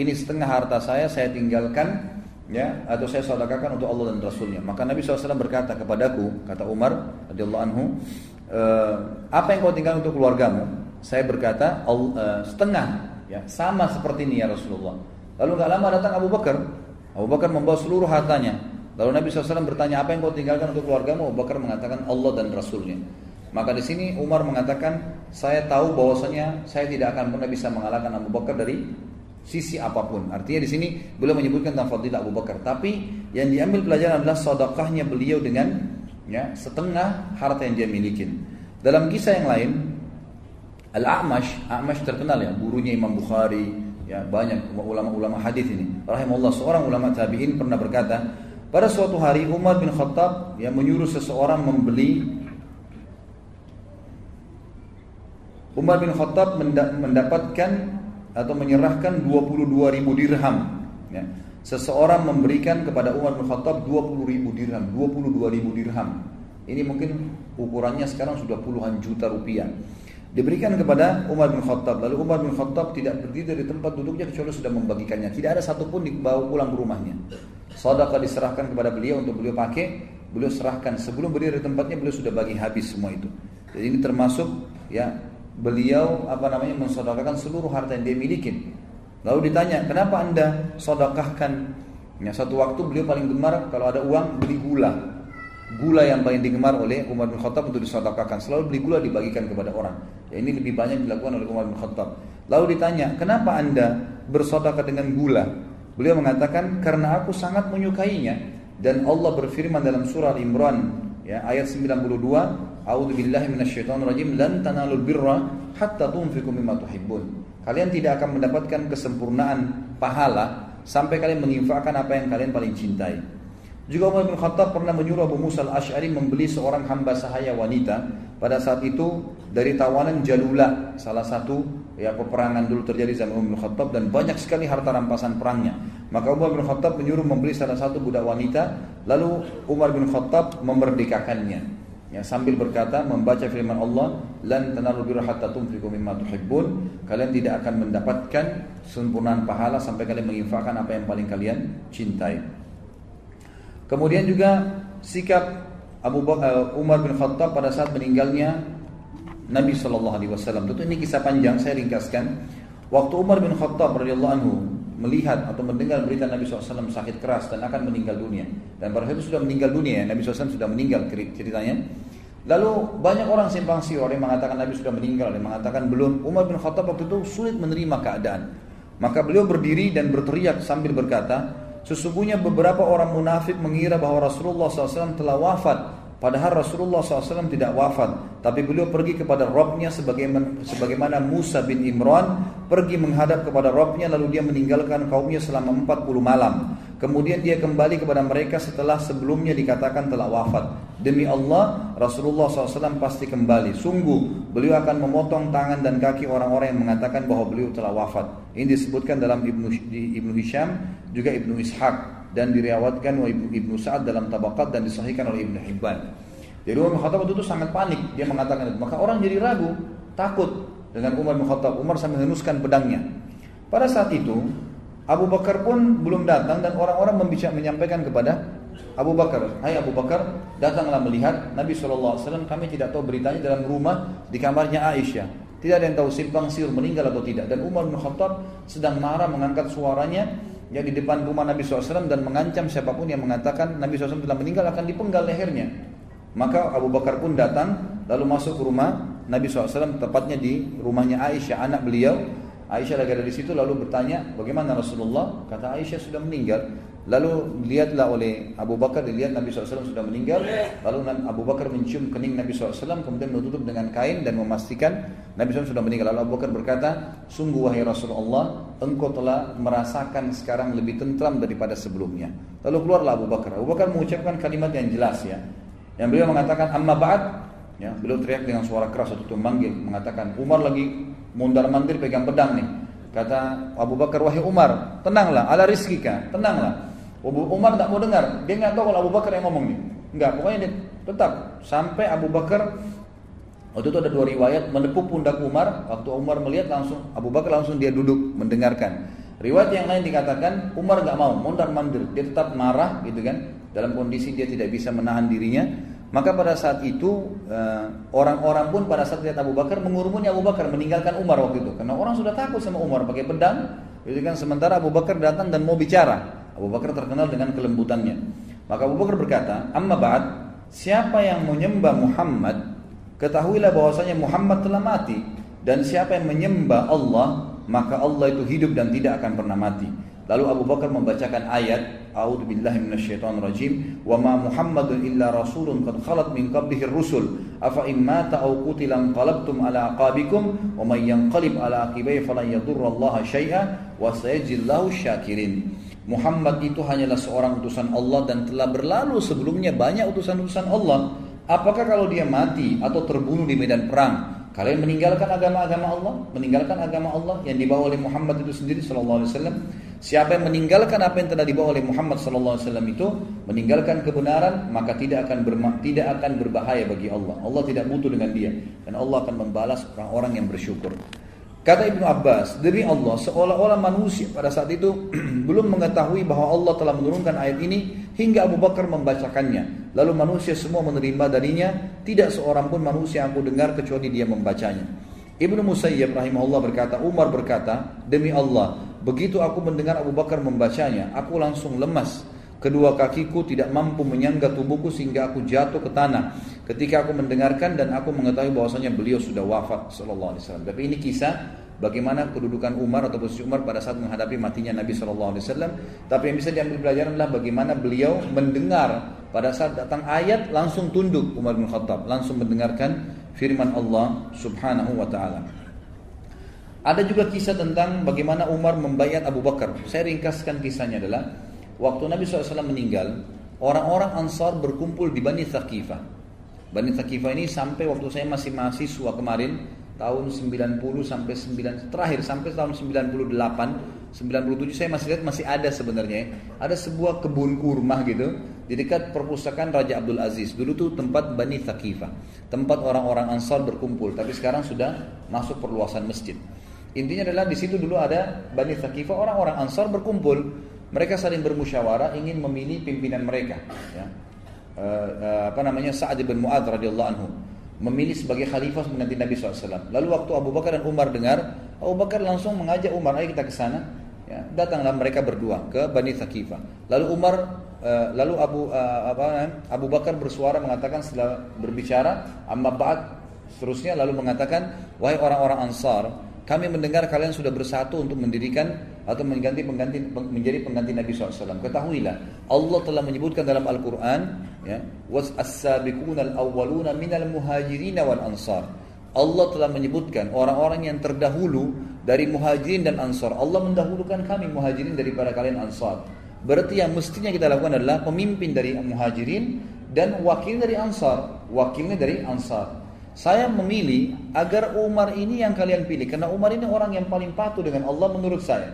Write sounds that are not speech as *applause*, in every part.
ini setengah harta saya saya tinggalkan ya atau saya sedekahkan untuk Allah dan Rasulnya. Maka Nabi SAW berkata kepadaku, kata Umar radhiyallahu anhu, e, apa yang kau tinggalkan untuk keluargamu? Saya berkata e, setengah, ya sama seperti ini ya Rasulullah. Lalu nggak lama datang Abu Bakar. Abu Bakar membawa seluruh hartanya. Lalu Nabi SAW bertanya apa yang kau tinggalkan untuk keluargamu? Abu Bakar mengatakan Allah dan Rasulnya. Maka di sini Umar mengatakan saya tahu bahwasanya saya tidak akan pernah bisa mengalahkan Abu Bakar dari sisi apa pun. Artinya di sini beliau menyebutkan tentang fadilah Abu Bakar. Tapi yang diambil pelajaran adalah sedekahnya beliau dengan ya setengah harta yang dia miliki. Dalam kisah yang lain, Al-A'mash, A'mash terkenal ya, gurunya Imam Bukhari, ya banyak ulama-ulama hadis ini. Rahimahullah seorang ulama tabi'in pernah berkata, pada suatu hari Umar bin Khattab yang menyuruh seseorang membeli Umar bin Khattab mendapatkan atau menyerahkan 22 ribu dirham. Ya. Seseorang memberikan kepada Umar bin Khattab 20 ribu dirham, 22 ribu dirham. Ini mungkin ukurannya sekarang sudah puluhan juta rupiah. Diberikan kepada Umar bin Khattab. Lalu Umar bin Khattab tidak berdiri dari tempat duduknya kecuali sudah membagikannya. Tidak ada satupun dibawa pulang ke rumahnya. Sadaqah diserahkan kepada beliau untuk beliau pakai. Beliau serahkan sebelum berdiri dari tempatnya beliau sudah bagi habis semua itu. Jadi ini termasuk ya beliau apa namanya mensodakakan seluruh harta yang dia miliki. Lalu ditanya, kenapa anda sodakahkan? Ya, satu waktu beliau paling gemar kalau ada uang beli gula. Gula yang paling digemar oleh Umar bin Khattab untuk disodakahkan. Selalu beli gula dibagikan kepada orang. Ya, ini lebih banyak dilakukan oleh Umar bin Khattab. Lalu ditanya, kenapa anda bersodakah dengan gula? Beliau mengatakan, karena aku sangat menyukainya. Dan Allah berfirman dalam surah Imran ya ayat 92 A'udzu billahi minasyaitonir rajim lan tanalul birra hatta tunfiqu mimma tuhibbun. Kalian tidak akan mendapatkan kesempurnaan pahala sampai kalian menginfakkan apa yang kalian paling cintai. Juga Umar bin Khattab pernah menyuruh Abu Musa al-Ash'ari membeli seorang hamba sahaya wanita pada saat itu dari tawanan Jalula, salah satu ya peperangan dulu terjadi zaman Umar bin Khattab dan banyak sekali harta rampasan perangnya. Maka Umar bin Khattab menyuruh membeli salah satu budak wanita, lalu Umar bin Khattab memerdekakannya. Ya, sambil berkata membaca firman Allah, "Lan tanalul birra hatta tunfiqu mimma tuhibbun." Kalian tidak akan mendapatkan sempurnaan pahala sampai kalian menginfakkan apa yang paling kalian cintai. Kemudian juga sikap Abu Bakar eh, Umar bin Khattab pada saat meninggalnya Nabi Shallallahu Alaihi Wasallam. Tentu ini kisah panjang saya ringkaskan. Waktu Umar bin Khattab radhiyallahu anhu melihat atau mendengar berita Nabi SAW sakit keras dan akan meninggal dunia. Dan pada itu sudah meninggal dunia, ya. Nabi SAW sudah meninggal ceritanya. Lalu banyak orang simpang siur yang mengatakan Nabi sudah meninggal, yang mengatakan belum. Umar bin Khattab waktu itu sulit menerima keadaan. Maka beliau berdiri dan berteriak sambil berkata, sesungguhnya beberapa orang munafik mengira bahwa Rasulullah SAW telah wafat Padahal Rasulullah SAW tidak wafat, tapi beliau pergi kepada Robnya sebagaimana, sebagaimana Musa bin Imran pergi menghadap kepada Robnya lalu dia meninggalkan kaumnya selama 40 malam. Kemudian dia kembali kepada mereka setelah sebelumnya dikatakan telah wafat. Demi Allah, Rasulullah SAW pasti kembali. Sungguh, beliau akan memotong tangan dan kaki orang-orang yang mengatakan bahwa beliau telah wafat. Ini disebutkan dalam Ibnu, Ibnu Hisham, juga Ibnu Ishaq dan diriwayatkan oleh Ibnu Sa'ad dalam Tabaqat dan disahihkan oleh Ibnu Hibban. Jadi Umar bin Khattab itu sangat panik, dia mengatakan itu. Maka orang jadi ragu, takut dengan Umar bin. Umar sambil menuskan pedangnya. Pada saat itu, Abu Bakar pun belum datang dan orang-orang menyampaikan kepada Abu Bakar, Hai Abu Bakar, datanglah melihat Nabi SAW, kami tidak tahu beritanya dalam rumah di kamarnya Aisyah. Tidak ada yang tahu simpang siur meninggal atau tidak. Dan Umar bin Khattab sedang marah mengangkat suaranya ya di depan rumah Nabi SAW dan mengancam siapa pun yang mengatakan Nabi SAW telah meninggal akan dipenggal lehernya. Maka Abu Bakar pun datang lalu masuk ke rumah Nabi SAW tepatnya di rumahnya Aisyah anak beliau. Aisyah lagi ada di situ lalu bertanya bagaimana Rasulullah? Kata Aisyah sudah meninggal. Lalu dilihatlah oleh Abu Bakar, dilihat Nabi SAW sudah meninggal. Lalu Abu Bakar mencium kening Nabi SAW, kemudian menutup dengan kain dan memastikan Nabi SAW sudah meninggal. Lalu Abu Bakar berkata, sungguh wahai Rasulullah, engkau telah merasakan sekarang lebih tentram daripada sebelumnya. Lalu keluarlah Abu Bakar. Abu Bakar mengucapkan kalimat yang jelas ya. Yang beliau mengatakan, amma ba'd, ya, beliau teriak dengan suara keras waktu itu memanggil, mengatakan, Umar lagi mundar mandir pegang pedang nih. Kata Abu Bakar, wahai Umar, tenanglah, ala rizkika, tenanglah. Umar tak mau dengar, dia nggak tahu kalau Abu Bakar yang ngomong nih. Enggak, pokoknya dia tetap sampai Abu Bakar waktu itu ada dua riwayat menepuk pundak Umar, waktu Umar melihat langsung Abu Bakar langsung dia duduk mendengarkan. Riwayat yang lain dikatakan Umar gak mau, mondar mandir, dia tetap marah gitu kan, dalam kondisi dia tidak bisa menahan dirinya. Maka pada saat itu eh, orang-orang pun pada saat lihat Abu Bakar mengurumuni Abu Bakar meninggalkan Umar waktu itu, karena orang sudah takut sama Umar pakai pedang. Gitu kan sementara Abu Bakar datang dan mau bicara. Abu Bakar terkenal dengan kelembutannya. Maka Abu Bakar berkata, "Amma ba'd, siapa yang menyembah Muhammad, ketahuilah bahwasanya Muhammad telah mati dan siapa yang menyembah Allah, maka Allah itu hidup dan tidak akan pernah mati. Lalu Abu Bakar membacakan ayat A'udzu billahi minasyaitonir rajim wa ma Muhammadun illa rasulun qad khalat min qablihi rusul afa in mata aw qutila qalabtum ala aqabikum wa may yanqalib ala aqibai falan yadurrallaha syai'a wa sayajillahu syakirin. Muhammad itu hanyalah seorang utusan Allah dan telah berlalu sebelumnya banyak utusan-utusan Allah. Apakah kalau dia mati atau terbunuh di medan perang Kalian meninggalkan agama-agama Allah, meninggalkan agama Allah yang dibawa oleh Muhammad itu sendiri sallallahu alaihi wasallam. Siapa yang meninggalkan apa yang telah dibawa oleh Muhammad wasallam itu, meninggalkan kebenaran, maka tidak akan tidak akan berbahaya bagi Allah. Allah tidak butuh dengan dia dan Allah akan membalas orang-orang yang bersyukur. Kata Ibnu Abbas, demi Allah, seolah-olah manusia pada saat itu *clears throat* belum mengetahui bahwa Allah telah menurunkan ayat ini hingga Abu Bakar membacakannya. Lalu manusia semua menerima darinya, tidak seorang pun manusia yang aku dengar kecuali dia membacanya. Ibnu Musayyib rahimahullah berkata, Umar berkata, demi Allah, begitu aku mendengar Abu Bakar membacanya, aku langsung lemas. Kedua kakiku tidak mampu menyangga tubuhku sehingga aku jatuh ke tanah ketika aku mendengarkan dan aku mengetahui bahwasanya beliau sudah wafat sallallahu alaihi wasallam. Tapi ini kisah bagaimana kedudukan Umar atau posisi Umar pada saat menghadapi matinya Nabi sallallahu alaihi wasallam. Tapi yang bisa diambil pelajaran adalah bagaimana beliau mendengar pada saat datang ayat langsung tunduk Umar bin Khattab, langsung mendengarkan firman Allah Subhanahu wa taala. Ada juga kisah tentang bagaimana Umar membayar Abu Bakar. Saya ringkaskan kisahnya adalah waktu Nabi SAW meninggal, orang-orang Ansar berkumpul di Bani Thaqifah. Bani Thaqifah ini sampai waktu saya masih mahasiswa kemarin tahun 90 sampai 9 terakhir sampai tahun 98 97 saya masih lihat masih ada sebenarnya ada sebuah kebun kurma gitu di dekat perpustakaan Raja Abdul Aziz dulu tuh tempat Bani Thaqifah tempat orang-orang Ansar berkumpul tapi sekarang sudah masuk perluasan masjid intinya adalah di situ dulu ada Bani Thaqifah orang-orang Ansar berkumpul mereka saling bermusyawarah ingin memilih pimpinan mereka ya uh, apa namanya Sa'ad bin Mu'adz radhiyallahu anhu memilih sebagai khalifah mengganti Nabi SAW. Lalu waktu Abu Bakar dan Umar dengar, Abu Bakar langsung mengajak Umar, ayo kita ke sana. Ya, datanglah mereka berdua ke Bani Thaqifah. Lalu Umar, uh, lalu Abu apa Abu Bakar bersuara mengatakan setelah berbicara, amma ba'd seterusnya lalu mengatakan, wahai orang-orang Ansar, kami mendengar kalian sudah bersatu untuk mendirikan atau mengganti pengganti menjadi pengganti Nabi SAW. Ketahuilah, Allah telah menyebutkan dalam Al-Quran, ya, was as-sabiquna al-awwaluna minal muhajirin wal ansar. Allah telah menyebutkan orang-orang yang terdahulu dari muhajirin dan ansar. Allah mendahulukan kami muhajirin daripada kalian ansar. Berarti yang mestinya kita lakukan adalah pemimpin dari muhajirin dan wakil dari ansar. Wakilnya dari ansar. Saya memilih agar Umar ini yang kalian pilih karena Umar ini orang yang paling patuh dengan Allah menurut saya.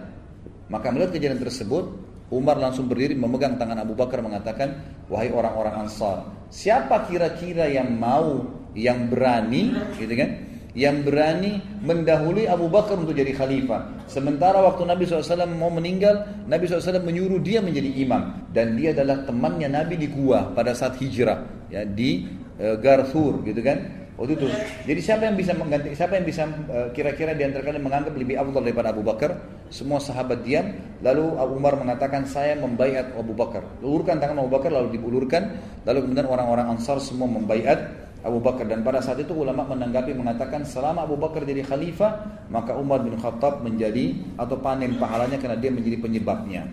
Maka melihat kejadian tersebut, Umar langsung berdiri memegang tangan Abu Bakar mengatakan, "Wahai orang-orang Ansar, siapa kira-kira yang mau, yang berani, gitu kan? Yang berani mendahului Abu Bakar untuk jadi khalifah. Sementara waktu Nabi SAW mau meninggal, Nabi SAW menyuruh dia menjadi imam. Dan dia adalah temannya Nabi di gua pada saat hijrah. ya Di e, Garthur gitu kan. Waktu itu. Jadi siapa yang bisa mengganti siapa yang bisa eh, kira-kira di antara kalian menganggap lebih afdal daripada Abu Bakar? Semua sahabat diam, lalu Abu Umar mengatakan saya membaiat Abu Bakar. Ulurkan tangan Abu Bakar lalu diulurkan, lalu kemudian orang-orang Ansar semua membaiat Abu Bakar dan pada saat itu ulama menanggapi mengatakan selama Abu Bakar jadi khalifah, maka Umar bin Khattab menjadi atau panen pahalanya karena dia menjadi penyebabnya.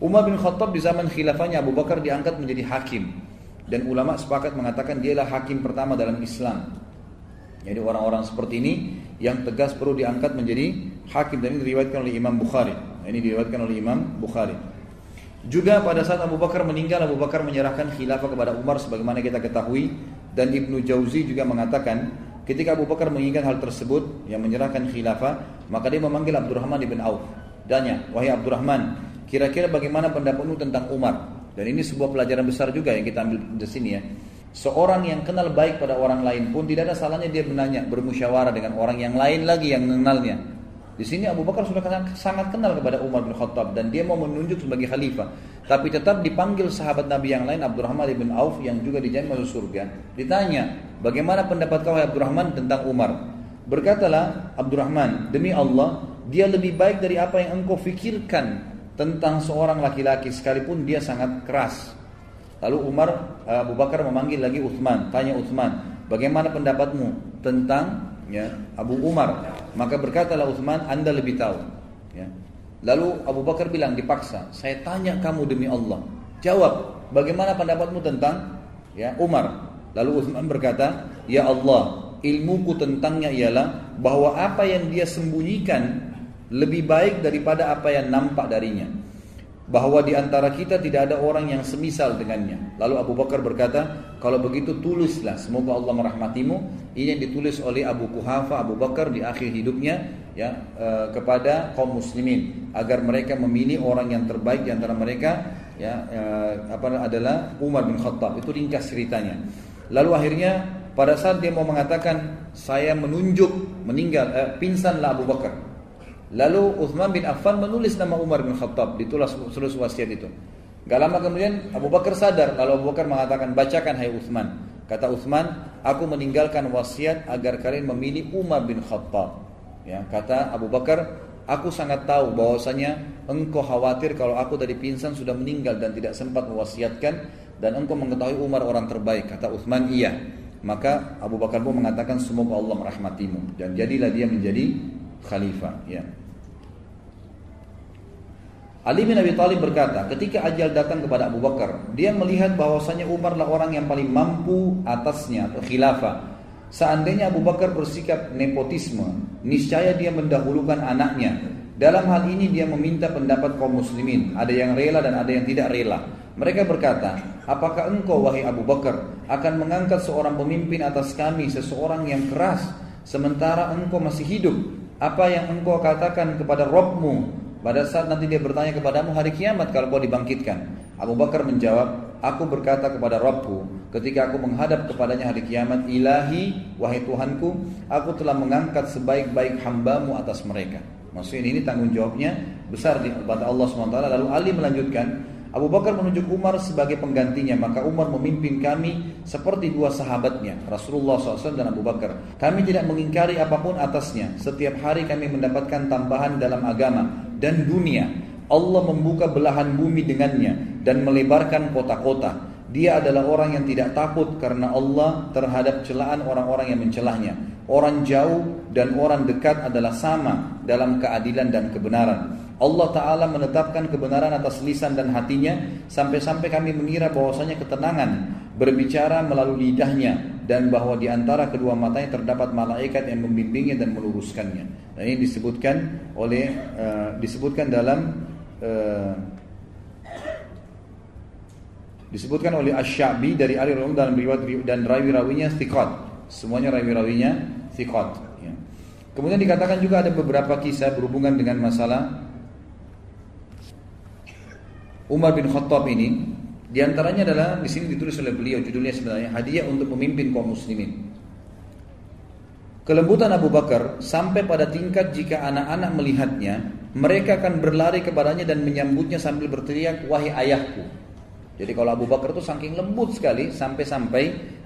Umar bin Khattab di zaman khilafahnya Abu Bakar diangkat menjadi hakim dan ulama sepakat mengatakan dialah hakim pertama dalam Islam. Jadi orang-orang seperti ini yang tegas perlu diangkat menjadi hakim dan ini diriwayatkan oleh Imam Bukhari. Ini diriwayatkan oleh Imam Bukhari. Juga pada saat Abu Bakar meninggal, Abu Bakar menyerahkan khilafah kepada Umar sebagaimana kita ketahui dan Ibnu Jauzi juga mengatakan ketika Abu Bakar menginginkan hal tersebut yang menyerahkan khilafah, maka dia memanggil Abdurrahman bin Auf. Danya, wahai Abdurrahman, kira-kira bagaimana pendapatmu tentang Umar? Dan ini sebuah pelajaran besar juga yang kita ambil di sini ya. Seorang yang kenal baik pada orang lain pun tidak ada salahnya dia menanya, bermusyawarah dengan orang yang lain lagi yang mengenalnya. Di sini Abu Bakar sudah sangat kenal kepada Umar bin Khattab dan dia mau menunjuk sebagai khalifah. Tapi tetap dipanggil sahabat Nabi yang lain Abdurrahman bin Auf yang juga dijamin masuk surga. Ditanya, bagaimana pendapat kau Abdurrahman tentang Umar? Berkatalah Abdurrahman, demi Allah, dia lebih baik dari apa yang engkau fikirkan tentang seorang laki-laki sekalipun dia sangat keras. Lalu Umar Abu Bakar memanggil lagi Uthman, tanya Uthman, bagaimana pendapatmu tentang ya Abu Umar? Maka berkatalah Utsman anda lebih tahu. Ya. Lalu Abu Bakar bilang dipaksa saya tanya kamu demi Allah. Jawab bagaimana pendapatmu tentang ya Umar? Lalu Utsman berkata ya Allah ilmuku tentangnya ialah bahwa apa yang dia sembunyikan lebih baik daripada apa yang nampak darinya bahwa di antara kita tidak ada orang yang semisal dengannya. Lalu Abu Bakar berkata, kalau begitu tulislah, semoga Allah merahmatimu. Ini yang ditulis oleh Abu Kuhafa Abu Bakar di akhir hidupnya ya e, kepada kaum muslimin agar mereka memilih orang yang terbaik di antara mereka ya e, apa adalah Umar bin Khattab. Itu ringkas ceritanya. Lalu akhirnya pada saat dia mau mengatakan saya menunjuk meninggal eh, pingsanlah Abu Bakar Lalu Uthman bin Affan menulis nama Umar bin Khattab di tulis wasiat itu. Gak lama kemudian Abu Bakar sadar lalu Abu Bakar mengatakan bacakan hai Uthman. Kata Uthman, aku meninggalkan wasiat agar kalian memilih Umar bin Khattab. Ya, kata Abu Bakar, aku sangat tahu bahwasanya engkau khawatir kalau aku dari pingsan sudah meninggal dan tidak sempat mewasiatkan dan engkau mengetahui Umar orang terbaik. Kata Uthman, iya. Maka Abu Bakar pun mengatakan semoga Allah merahmatimu dan jadilah dia menjadi khalifah. Ya. Ali bin Abi Thalib berkata, ketika ajal datang kepada Abu Bakar, dia melihat bahwasanya Umar lah orang yang paling mampu atasnya atau khilafah. Seandainya Abu Bakar bersikap nepotisme, niscaya dia mendahulukan anaknya. Dalam hal ini dia meminta pendapat kaum muslimin, ada yang rela dan ada yang tidak rela. Mereka berkata, apakah engkau wahai Abu Bakar akan mengangkat seorang pemimpin atas kami, seseorang yang keras, sementara engkau masih hidup? Apa yang engkau katakan kepada Robmu pada saat nanti dia bertanya kepadamu hari kiamat kalau kau dibangkitkan. Abu Bakar menjawab, aku berkata kepada Rabbku ketika aku menghadap kepadanya hari kiamat, ilahi, wahai Tuhanku, aku telah mengangkat sebaik-baik hambamu atas mereka. Maksudnya ini tanggung jawabnya besar di pada Allah SWT. Lalu Ali melanjutkan, Abu Bakar menunjuk Umar sebagai penggantinya, maka Umar memimpin kami seperti dua sahabatnya, Rasulullah SAW dan Abu Bakar. Kami tidak mengingkari apa pun atasnya. Setiap hari kami mendapatkan tambahan dalam agama dan dunia. Allah membuka belahan bumi dengannya dan melebarkan kota-kota. Dia adalah orang yang tidak takut karena Allah terhadap celaan orang-orang yang mencelahnya. Orang jauh dan orang dekat adalah sama dalam keadilan dan kebenaran. Allah Ta'ala menetapkan kebenaran atas lisan dan hatinya sampai-sampai kami mengira bahwasanya ketenangan berbicara melalui lidahnya dan bahwa di antara kedua matanya terdapat malaikat yang membimbingnya dan meluruskannya. Dan ini disebutkan oleh uh, disebutkan dalam uh, disebutkan oleh Asy-Sya'bi dari Ali radhiyallahu dalam riwayat dan rawi-rawinya thiqat. Semuanya rawi-rawinya thiqat ya. Kemudian dikatakan juga ada beberapa kisah berhubungan dengan masalah Umar bin Khattab ini di antaranya adalah di sini ditulis oleh beliau judulnya sebenarnya hadiah untuk pemimpin kaum muslimin. Kelembutan Abu Bakar sampai pada tingkat jika anak-anak melihatnya, mereka akan berlari kepadanya dan menyambutnya sambil berteriak, "Wahai ayahku." Jadi kalau Abu Bakar itu saking lembut sekali sampai-sampai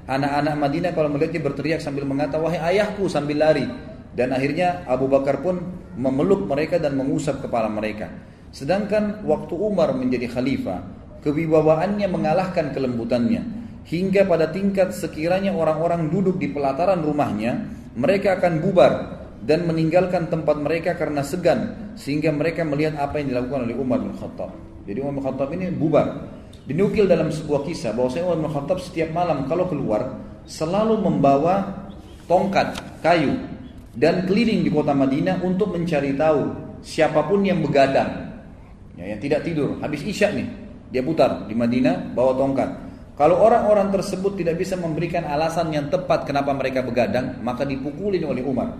anak-anak Madinah kalau melihatnya berteriak sambil mengata, "Wahai ayahku" sambil lari. Dan akhirnya Abu Bakar pun memeluk mereka dan mengusap kepala mereka. Sedangkan waktu Umar menjadi khalifah, kewibawaannya mengalahkan kelembutannya. Hingga pada tingkat sekiranya orang-orang duduk di pelataran rumahnya, mereka akan bubar dan meninggalkan tempat mereka karena segan sehingga mereka melihat apa yang dilakukan oleh Umar bin Khattab. Jadi Umar bin Khattab ini bubar. Dinukil dalam sebuah kisah bahwa Umar bin Khattab setiap malam kalau keluar selalu membawa tongkat kayu dan keliling di kota Madinah untuk mencari tahu siapa pun yang begadang ya, yang tidak tidur habis isya nih dia putar di Madinah bawa tongkat. Kalau orang-orang tersebut tidak bisa memberikan alasan yang tepat kenapa mereka begadang maka dipukulin oleh Umar.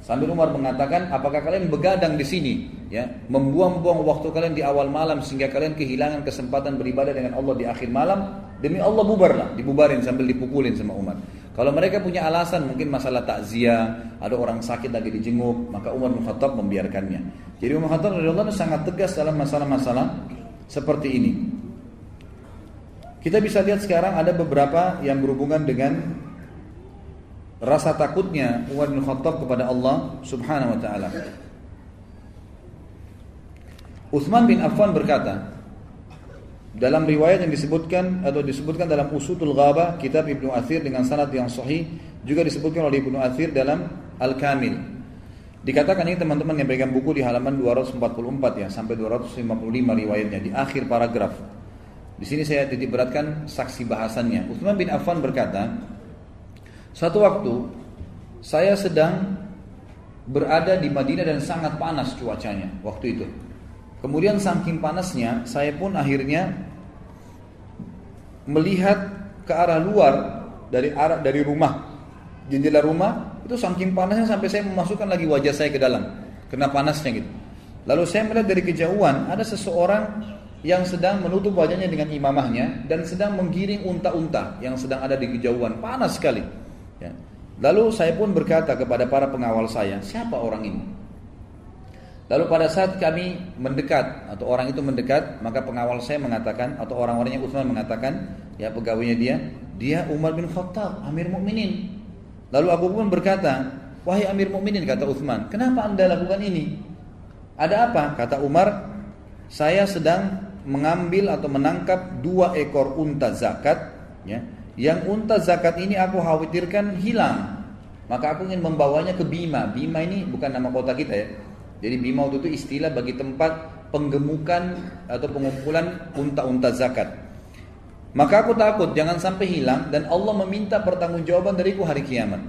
Sambil Umar mengatakan apakah kalian begadang di sini? Ya membuang-buang waktu kalian di awal malam sehingga kalian kehilangan kesempatan beribadah dengan Allah di akhir malam. Demi Allah bubarlah. Dibubarin sambil dipukulin sama Umar. Kalau mereka punya alasan mungkin masalah takziah, ada orang sakit lagi dijenguk, maka Umar bin Khattab membiarkannya. Jadi Umar Khattab radhiyallahu sangat tegas dalam masalah-masalah seperti ini. Kita bisa lihat sekarang ada beberapa yang berhubungan dengan rasa takutnya Umar bin Khattab kepada Allah Subhanahu wa taala. Utsman bin Affan berkata, dalam riwayat yang disebutkan atau disebutkan dalam Usudul Ghaba kitab Ibnu Athir dengan sanad yang sahih juga disebutkan oleh Ibnu Athir dalam Al-Kamil. Dikatakan ini teman-teman yang pegang buku di halaman 244 ya sampai 255 riwayatnya di akhir paragraf. Di sini saya titik beratkan saksi bahasannya. Utsman bin Affan berkata, "Suatu waktu saya sedang berada di Madinah dan sangat panas cuacanya waktu itu. Kemudian saking panasnya, saya pun akhirnya melihat ke arah luar dari arah dari rumah jendela rumah itu saking panasnya sampai saya memasukkan lagi wajah saya ke dalam kena panasnya gitu. Lalu saya melihat dari kejauhan ada seseorang yang sedang menutup wajahnya dengan imamahnya dan sedang menggiring unta-unta yang sedang ada di kejauhan panas sekali. Ya. Lalu saya pun berkata kepada para pengawal saya, siapa orang ini? Lalu pada saat kami mendekat atau orang itu mendekat, maka pengawal saya mengatakan atau orang-orangnya Utsman mengatakan, ya pegawainya dia, dia Umar bin Khattab, Amir Mukminin. Lalu Abu pun berkata, wahai Amir Mukminin kata Utsman, kenapa anda lakukan ini? Ada apa? Kata Umar, saya sedang mengambil atau menangkap dua ekor unta zakat ya. Yang unta zakat ini aku khawatirkan hilang. Maka aku ingin membawanya ke Bima. Bima ini bukan nama kota kita ya. Jadi Bima itu istilah bagi tempat penggemukan atau pengumpulan unta-unta zakat maka aku takut jangan sampai hilang dan Allah meminta pertanggungjawaban dariku hari kiamat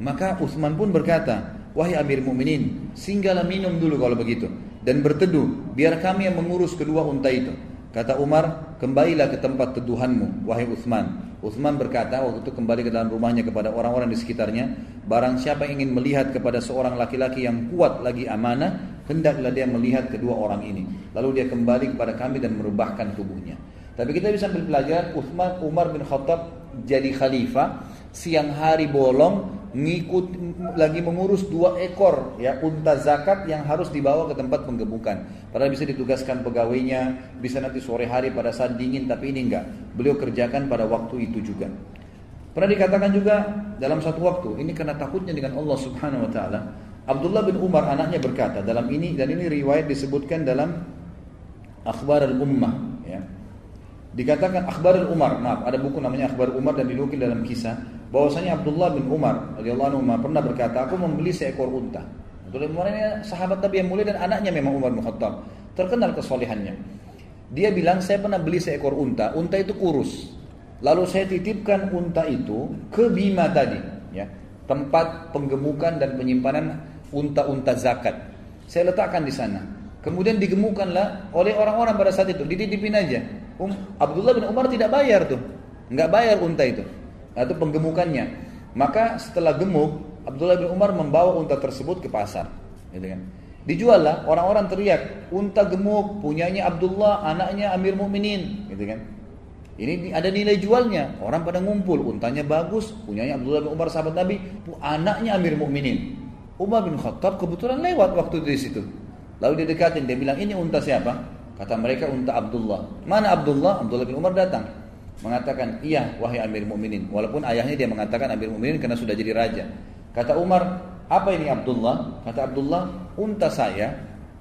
maka Utsman pun berkata wahai Amir Mukminin singgahlah minum dulu kalau begitu dan berteduh, biar kami yang mengurus kedua unta itu. Kata Umar, kembalilah ke tempat teduhanmu, wahai Uthman. Uthman berkata waktu itu kembali ke dalam rumahnya kepada orang-orang di sekitarnya, barang siapa ingin melihat kepada seorang laki-laki yang kuat lagi amanah, hendaklah dia melihat kedua orang ini. Lalu dia kembali kepada kami dan merubahkan tubuhnya. Tapi kita bisa ambil pelajaran Uthman Umar bin Khattab jadi khalifah, siang hari bolong ngikut lagi mengurus dua ekor ya unta zakat yang harus dibawa ke tempat penggemukan. Padahal bisa ditugaskan pegawainya, bisa nanti sore hari pada saat dingin, tapi ini enggak. Beliau kerjakan pada waktu itu juga. Pernah dikatakan juga dalam satu waktu, ini karena takutnya dengan Allah Subhanahu wa taala. Abdullah bin Umar anaknya berkata dalam ini dan ini riwayat disebutkan dalam Akhbar al-Ummah ya. Dikatakan Akhbar al-Umar, maaf, ada buku namanya Akhbar Umar dan dinukil dalam kisah bahwasanya Abdullah bin Umar radhiyallahu anhu pernah berkata, aku membeli seekor unta. Abdullah bin Umar ini sahabat Nabi yang mulia dan anaknya memang Umar bin Khattab. Terkenal kesolehannya. Dia bilang, saya pernah beli seekor unta, unta itu kurus. Lalu saya titipkan unta itu ke Bima tadi, ya, tempat penggemukan dan penyimpanan unta-unta zakat. Saya letakkan di sana. Kemudian digemukanlah oleh orang-orang pada saat itu, dititipin aja. Um, Abdullah bin Umar tidak bayar tuh, nggak bayar unta itu atau penggemukannya. Maka setelah gemuk, Abdullah bin Umar membawa unta tersebut ke pasar, gitu kan. Dijual lah, orang-orang teriak, unta gemuk punyanya Abdullah, anaknya Amir Mukminin, gitu kan. Ini ada nilai jualnya. Orang pada ngumpul, untanya bagus, punyanya Abdullah bin Umar sahabat Nabi, anaknya Amir Mukminin. Umar bin Khattab kebetulan lewat waktu di situ. Lalu dia dekatin, dia bilang, "Ini unta siapa?" Kata mereka unta Abdullah. Mana Abdullah? Abdullah bin Umar datang mengatakan, "Iya, wahai Amir Mukminin." Walaupun ayahnya dia mengatakan Amir Mukminin karena sudah jadi raja. Kata Umar, "Apa ini Abdullah?" Kata Abdullah, "Unta saya."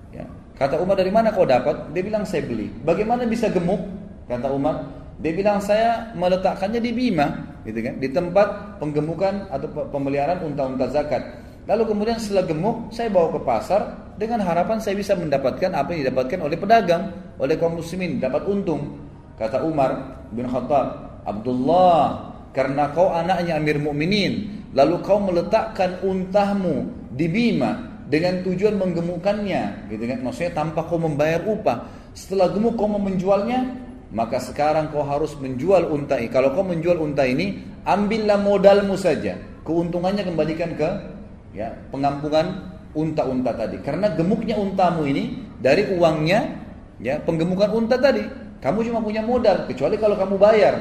Ya. Kata Umar, "Dari mana kau dapat?" Dia bilang, "Saya beli." "Bagaimana bisa gemuk?" Kata Umar, dia bilang saya meletakkannya di Bima, gitu kan, di tempat penggemukan atau pemeliharaan unta-unta zakat. Lalu kemudian setelah gemuk, saya bawa ke pasar dengan harapan saya bisa mendapatkan apa yang didapatkan oleh pedagang, oleh kaum muslimin, dapat untung. Kata Umar bin Khattab, Abdullah, karena kau anaknya Amir Mukminin, lalu kau meletakkan untahmu di Bima dengan tujuan menggemukkannya, gitu kan? Maksudnya tanpa kau membayar upah. Setelah gemuk kau mau menjualnya, maka sekarang kau harus menjual unta ini. Kalau kau menjual unta ini, ambillah modalmu saja. Keuntungannya kembalikan ke ya pengampungan unta-unta tadi. Karena gemuknya untamu ini dari uangnya ya penggemukan unta tadi. Kamu cuma punya modal, kecuali kalau kamu bayar.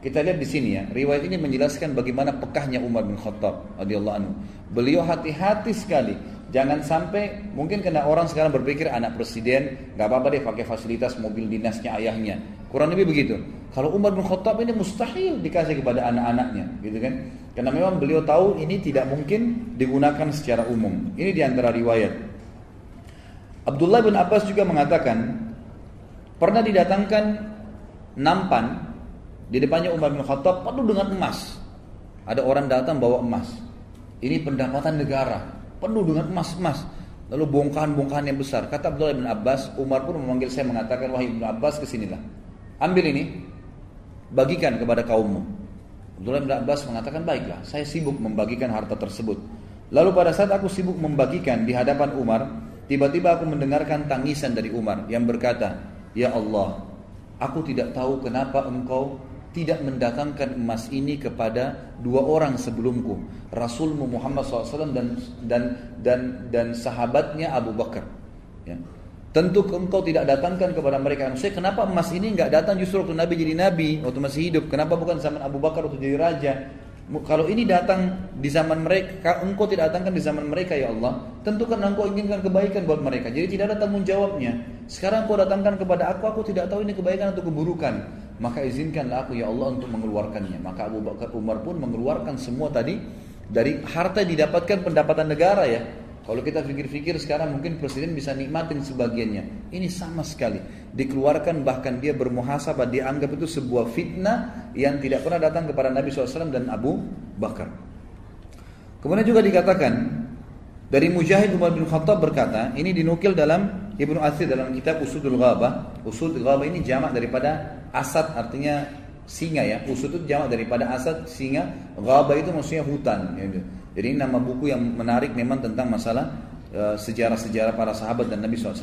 Kita lihat di sini ya, riwayat ini menjelaskan bagaimana pekahnya Umar bin Khattab radhiyallahu anhu. Beliau hati-hati sekali. Jangan sampai mungkin kena orang sekarang berpikir anak presiden nggak apa-apa deh pakai fasilitas mobil dinasnya ayahnya. Kurang lebih begitu. Kalau Umar bin Khattab ini mustahil dikasih kepada anak-anaknya, gitu kan? Karena memang beliau tahu ini tidak mungkin digunakan secara umum. Ini di antara riwayat. Abdullah bin Abbas juga mengatakan pernah didatangkan nampan di depannya Umar bin Khattab penuh dengan emas. Ada orang datang bawa emas. Ini pendapatan negara, penuh dengan emas-emas. Lalu bongkahan-bongkahan yang besar. Kata Abdullah bin Abbas, Umar pun memanggil saya mengatakan, wahai bin Abbas ke sinilah. Ambil ini, bagikan kepada kaummu. Abdullah bin Abbas mengatakan, baiklah, saya sibuk membagikan harta tersebut. Lalu pada saat aku sibuk membagikan di hadapan Umar, tiba-tiba aku mendengarkan tangisan dari Umar yang berkata, Ya Allah, aku tidak tahu kenapa engkau tidak mendatangkan emas ini kepada dua orang sebelumku Rasulmu Muhammad SAW dan dan dan dan sahabatnya Abu Bakar ya. tentu engkau tidak datangkan kepada mereka saya kenapa emas ini nggak datang justru waktu Nabi jadi Nabi waktu masih hidup kenapa bukan zaman Abu Bakar waktu jadi raja kalau ini datang di zaman mereka, engkau tidak datangkan di zaman mereka ya Allah, tentu kan engkau inginkan kebaikan buat mereka. Jadi tidak ada tanggung jawabnya. Sekarang engkau datangkan kepada aku, aku tidak tahu ini kebaikan atau keburukan maka izinkanlah aku ya Allah untuk mengeluarkannya. Maka Abu Bakar Umar pun mengeluarkan semua tadi dari harta didapatkan pendapatan negara ya. Kalau kita pikir-pikir sekarang mungkin presiden bisa nikmatin sebagiannya. Ini sama sekali. Dikeluarkan bahkan dia bermuhasabah, dia anggap itu sebuah fitnah yang tidak pernah datang kepada Nabi SAW dan Abu Bakar. Kemudian juga dikatakan dari Mujahid Umar bin Khattab berkata, ini dinukil dalam Ibnu Athir dalam kitab Usudul Ghabah. Usudul Ghabah ini jamak daripada Asad artinya singa ya. Usud itu jamak daripada asad singa. Ghaba itu maksudnya hutan. Ya. Jadi ini nama buku yang menarik memang tentang masalah uh, sejarah-sejarah para sahabat dan Nabi SAW.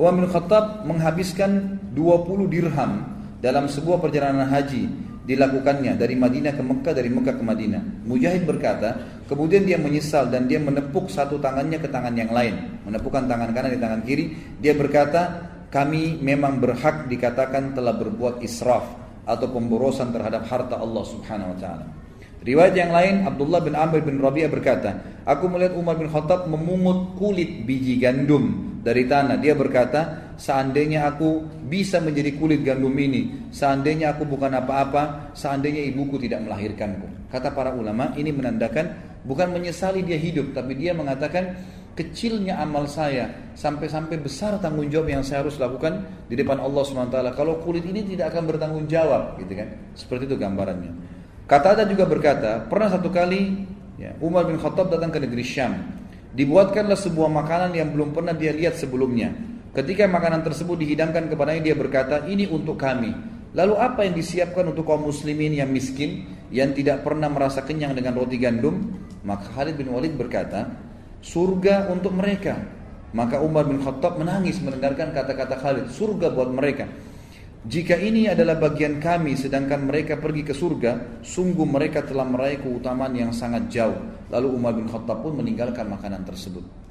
Umar bin Khattab menghabiskan 20 dirham dalam sebuah perjalanan haji dilakukannya dari Madinah ke Mekah, dari Mekah ke Madinah. Mujahid berkata, kemudian dia menyesal dan dia menepuk satu tangannya ke tangan yang lain, menepukkan tangan kanan di tangan kiri. Dia berkata, kami memang berhak dikatakan telah berbuat israf atau pemborosan terhadap harta Allah Subhanahu wa taala. Riwayat yang lain Abdullah bin Amr bin Rabi'ah berkata, aku melihat Umar bin Khattab memungut kulit biji gandum dari tanah. Dia berkata, seandainya aku bisa menjadi kulit gandum ini, seandainya aku bukan apa-apa, seandainya ibuku tidak melahirkanku. Kata para ulama, ini menandakan bukan menyesali dia hidup, tapi dia mengatakan kecilnya amal saya sampai-sampai besar tanggung jawab yang saya harus lakukan di depan Allah SWT kalau kulit ini tidak akan bertanggung jawab gitu kan. Seperti itu gambarannya. Kata ada juga berkata pernah satu kali ya, Umar bin Khattab datang ke negeri Syam. Dibuatkanlah sebuah makanan yang belum pernah dia lihat sebelumnya ketika makanan tersebut dihidangkan kepadanya dia berkata ini untuk kami lalu apa yang disiapkan untuk kaum muslimin yang miskin yang tidak pernah merasa kenyang dengan roti gandum maka Khalid bin Walid berkata surga untuk mereka. Maka Umar bin Khattab menangis mendengarkan kata-kata Khalid, surga buat mereka. Jika ini adalah bagian kami sedangkan mereka pergi ke surga, sungguh mereka telah meraih keutamaan yang sangat jauh. Lalu Umar bin Khattab pun meninggalkan makanan tersebut.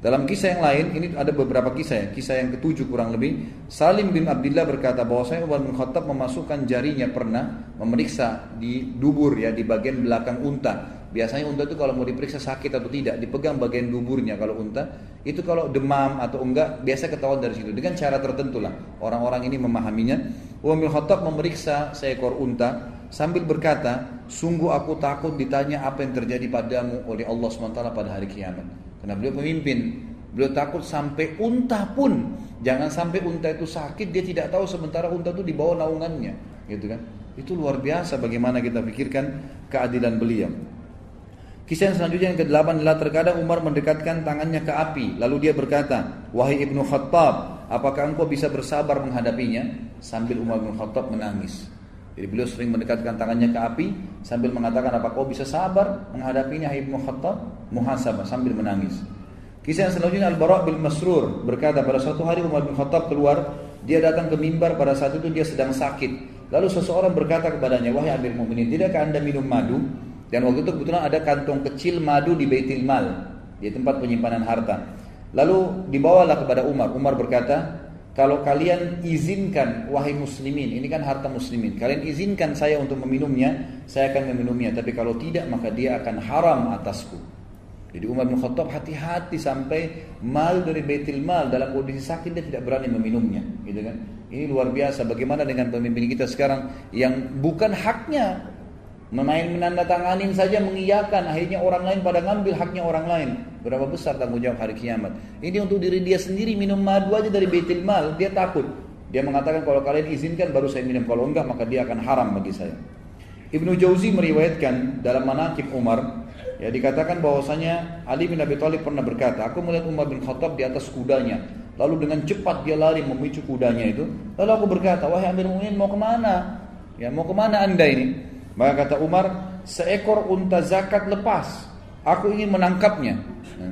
Dalam kisah yang lain, ini ada beberapa kisah ya. Kisah yang ketujuh kurang lebih. Salim bin Abdullah berkata bahwa saya Umar bin Khattab memasukkan jarinya pernah memeriksa di dubur ya di bagian belakang unta Biasanya unta itu kalau mau diperiksa sakit atau tidak, dipegang bagian duburnya kalau unta. Itu kalau demam atau enggak, biasa ketahuan dari situ. Dengan cara tertentu lah. Orang-orang ini memahaminya. Umar bin Khattab memeriksa seekor unta sambil berkata, sungguh aku takut ditanya apa yang terjadi padamu oleh Allah SWT pada hari kiamat. Karena beliau pemimpin, beliau takut sampai unta pun, jangan sampai unta itu sakit, dia tidak tahu sementara unta itu di bawah naungannya, gitu kan? Itu luar biasa bagaimana kita pikirkan keadilan beliau. Kisah yang selanjutnya yang ke-8 adalah terkadang Umar mendekatkan tangannya ke api. Lalu dia berkata, Wahai Ibnu Khattab, apakah engkau bisa bersabar menghadapinya? Sambil Umar bin Khattab menangis. Jadi beliau sering mendekatkan tangannya ke api sambil mengatakan apakah kau bisa sabar menghadapinya Ibnu Khattab? Muhasabah sambil menangis. Kisah yang selanjutnya Al-Bara' bin Masrur berkata pada suatu hari Umar bin Khattab keluar, dia datang ke mimbar pada saat itu dia sedang sakit. Lalu seseorang berkata kepadanya, "Wahai Amir Mukminin, tidakkah Anda minum madu?" Dan waktu itu kebetulan ada kantong kecil madu di Baitul Mal, di tempat penyimpanan harta. Lalu dibawalah kepada Umar. Umar berkata, kalau kalian izinkan wahai muslimin, ini kan harta muslimin. Kalian izinkan saya untuk meminumnya, saya akan meminumnya. Tapi kalau tidak maka dia akan haram atasku. Jadi Umar bin Khattab hati-hati sampai mal dari Baitul Mal dalam kondisi sakit dia tidak berani meminumnya, gitu kan? Ini luar biasa. Bagaimana dengan pemimpin kita sekarang yang bukan haknya memain menandatanganin saja mengiyakan. Akhirnya orang lain pada ngambil haknya orang lain. Berapa besar tanggung jawab hari kiamat? Ini untuk diri dia sendiri minum madu aja dari Baitul Mal. Dia takut. Dia mengatakan kalau kalian izinkan baru saya minum. Kalau enggak maka dia akan haram bagi saya. Ibnu Jauzi meriwayatkan dalam manakib Umar Ya dikatakan bahwasanya Ali bin Abi Thalib pernah berkata, aku melihat Umar bin Khattab di atas kudanya, lalu dengan cepat dia lari memicu kudanya itu. Lalu aku berkata, wahai Amir Mu'minin mau ke mana? Ya mau ke mana anda ini? Maka kata Umar, seekor unta zakat lepas, aku ingin menangkapnya.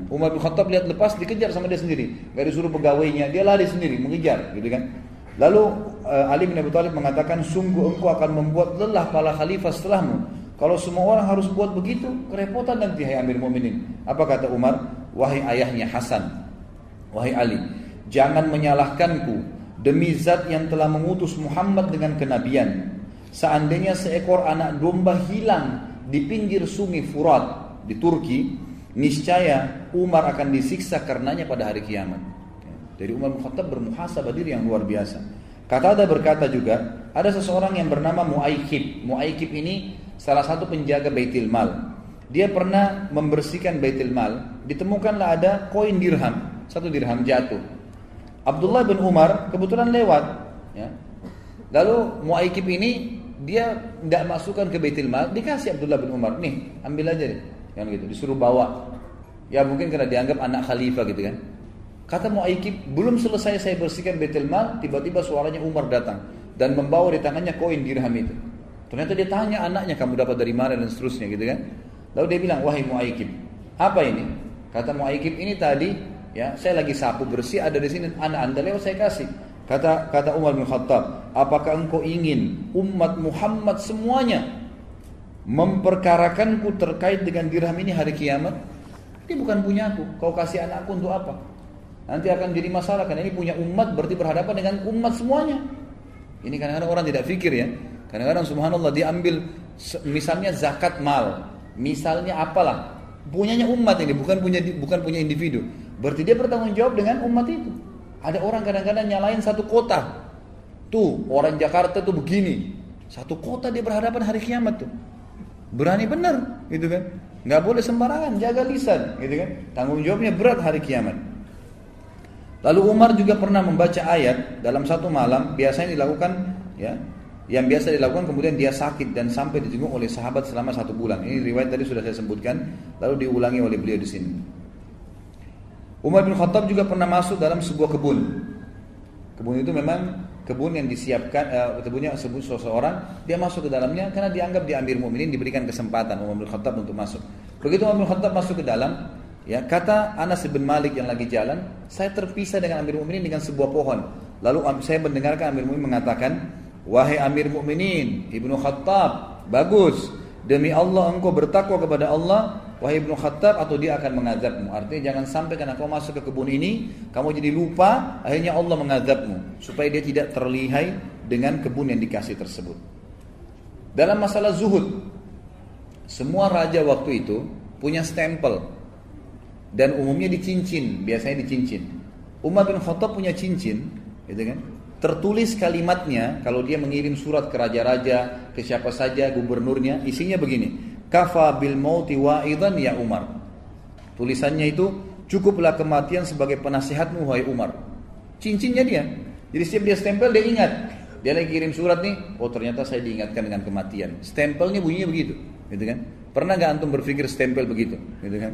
Umar bin Khattab lihat lepas dikejar sama dia sendiri, gak disuruh pegawainya, dia lari sendiri mengejar, gitu kan? Lalu uh, Ali bin Abi Thalib mengatakan, sungguh engkau akan membuat lelah para khalifah setelahmu kalau semua orang harus buat begitu, kerepotan nanti hai Amir Mu'minin. Apa kata Umar? Wahai ayahnya Hasan, wahai Ali, jangan menyalahkanku demi zat yang telah mengutus Muhammad dengan kenabian. Seandainya seekor anak domba hilang di pinggir sungai Furat di Turki, niscaya Umar akan disiksa karenanya pada hari kiamat. Dari Umar bin Khattab bermuhasabah diri yang luar biasa. Kata ada berkata juga, ada seseorang yang bernama Muaikib. Muaikib ini salah satu penjaga Baitul Mal. Dia pernah membersihkan Baitul Mal, ditemukanlah ada koin dirham, satu dirham jatuh. Abdullah bin Umar kebetulan lewat, ya. Lalu Muaikib ini dia tidak masukkan ke Baitul Mal, dikasih Abdullah bin Umar, nih ambil aja deh, yang gitu, disuruh bawa. Ya mungkin karena dianggap anak khalifah gitu kan. Kata Muaikib, belum selesai saya bersihkan Baitul Mal, tiba-tiba suaranya Umar datang dan membawa di tangannya koin dirham itu. Ternyata dia tanya anaknya kamu dapat dari mana dan seterusnya gitu kan. Lalu dia bilang wahai Muaikib, apa ini? Kata Muaikib ini tadi ya saya lagi sapu bersih ada di sini anak anda lewat saya kasih. Kata kata Umar bin Khattab, apakah engkau ingin umat Muhammad semuanya memperkarakanku terkait dengan dirham ini hari kiamat? Ini bukan punya aku, kau kasih anakku untuk apa? Nanti akan jadi masalah karena ini punya umat berarti berhadapan dengan umat semuanya. Ini kadang-kadang orang tidak pikir ya. Kadang-kadang subhanallah dia ambil misalnya zakat mal, misalnya apalah, punyanya umat ini bukan punya bukan punya individu. Berarti dia bertanggung jawab dengan umat itu. Ada orang kadang-kadang nyalain satu kota. Tuh, orang Jakarta tuh begini. Satu kota dia berhadapan hari kiamat tuh. Berani benar, gitu kan? Nggak boleh sembarangan, jaga lisan, gitu kan? Tanggung jawabnya berat hari kiamat. Lalu Umar juga pernah membaca ayat dalam satu malam, biasanya dilakukan ya yang biasa dilakukan kemudian dia sakit dan sampai dijenguk oleh sahabat selama satu bulan. Ini riwayat tadi sudah saya sebutkan, lalu diulangi oleh beliau di sini. Umar bin Khattab juga pernah masuk dalam sebuah kebun. Kebun itu memang kebun yang disiapkan, uh, kebunnya sebut seseorang, dia masuk ke dalamnya karena dianggap di Amir Mukminin diberikan kesempatan Umar bin Khattab untuk masuk. Begitu Umar bin Khattab masuk ke dalam, ya kata Anas bin Malik yang lagi jalan, saya terpisah dengan Amir Mukminin dengan sebuah pohon. Lalu saya mendengarkan Amir Mukminin mengatakan, Wahai Amir Mukminin Ibnu Khattab, bagus. Demi Allah engkau bertakwa kepada Allah, wahai Ibnu Khattab atau dia akan mengazabmu. Artinya jangan sampai karena kau masuk ke kebun ini, kamu jadi lupa, akhirnya Allah mengazabmu supaya dia tidak terlihai dengan kebun yang dikasih tersebut. Dalam masalah zuhud, semua raja waktu itu punya stempel dan umumnya dicincin, biasanya dicincin. Umar bin Khattab punya cincin, gitu kan? tertulis kalimatnya kalau dia mengirim surat ke raja-raja ke siapa saja gubernurnya isinya begini kafa bil mauti wa'idan ya Umar. Tulisannya itu cukuplah kematian sebagai penasihatmu wahai Umar. Cincinnya dia. Jadi setiap dia stempel dia ingat. Dia lagi kirim surat nih oh ternyata saya diingatkan dengan kematian. Stempelnya bunyinya begitu gitu kan? Pernah nggak antum berpikir stempel begitu gitu kan?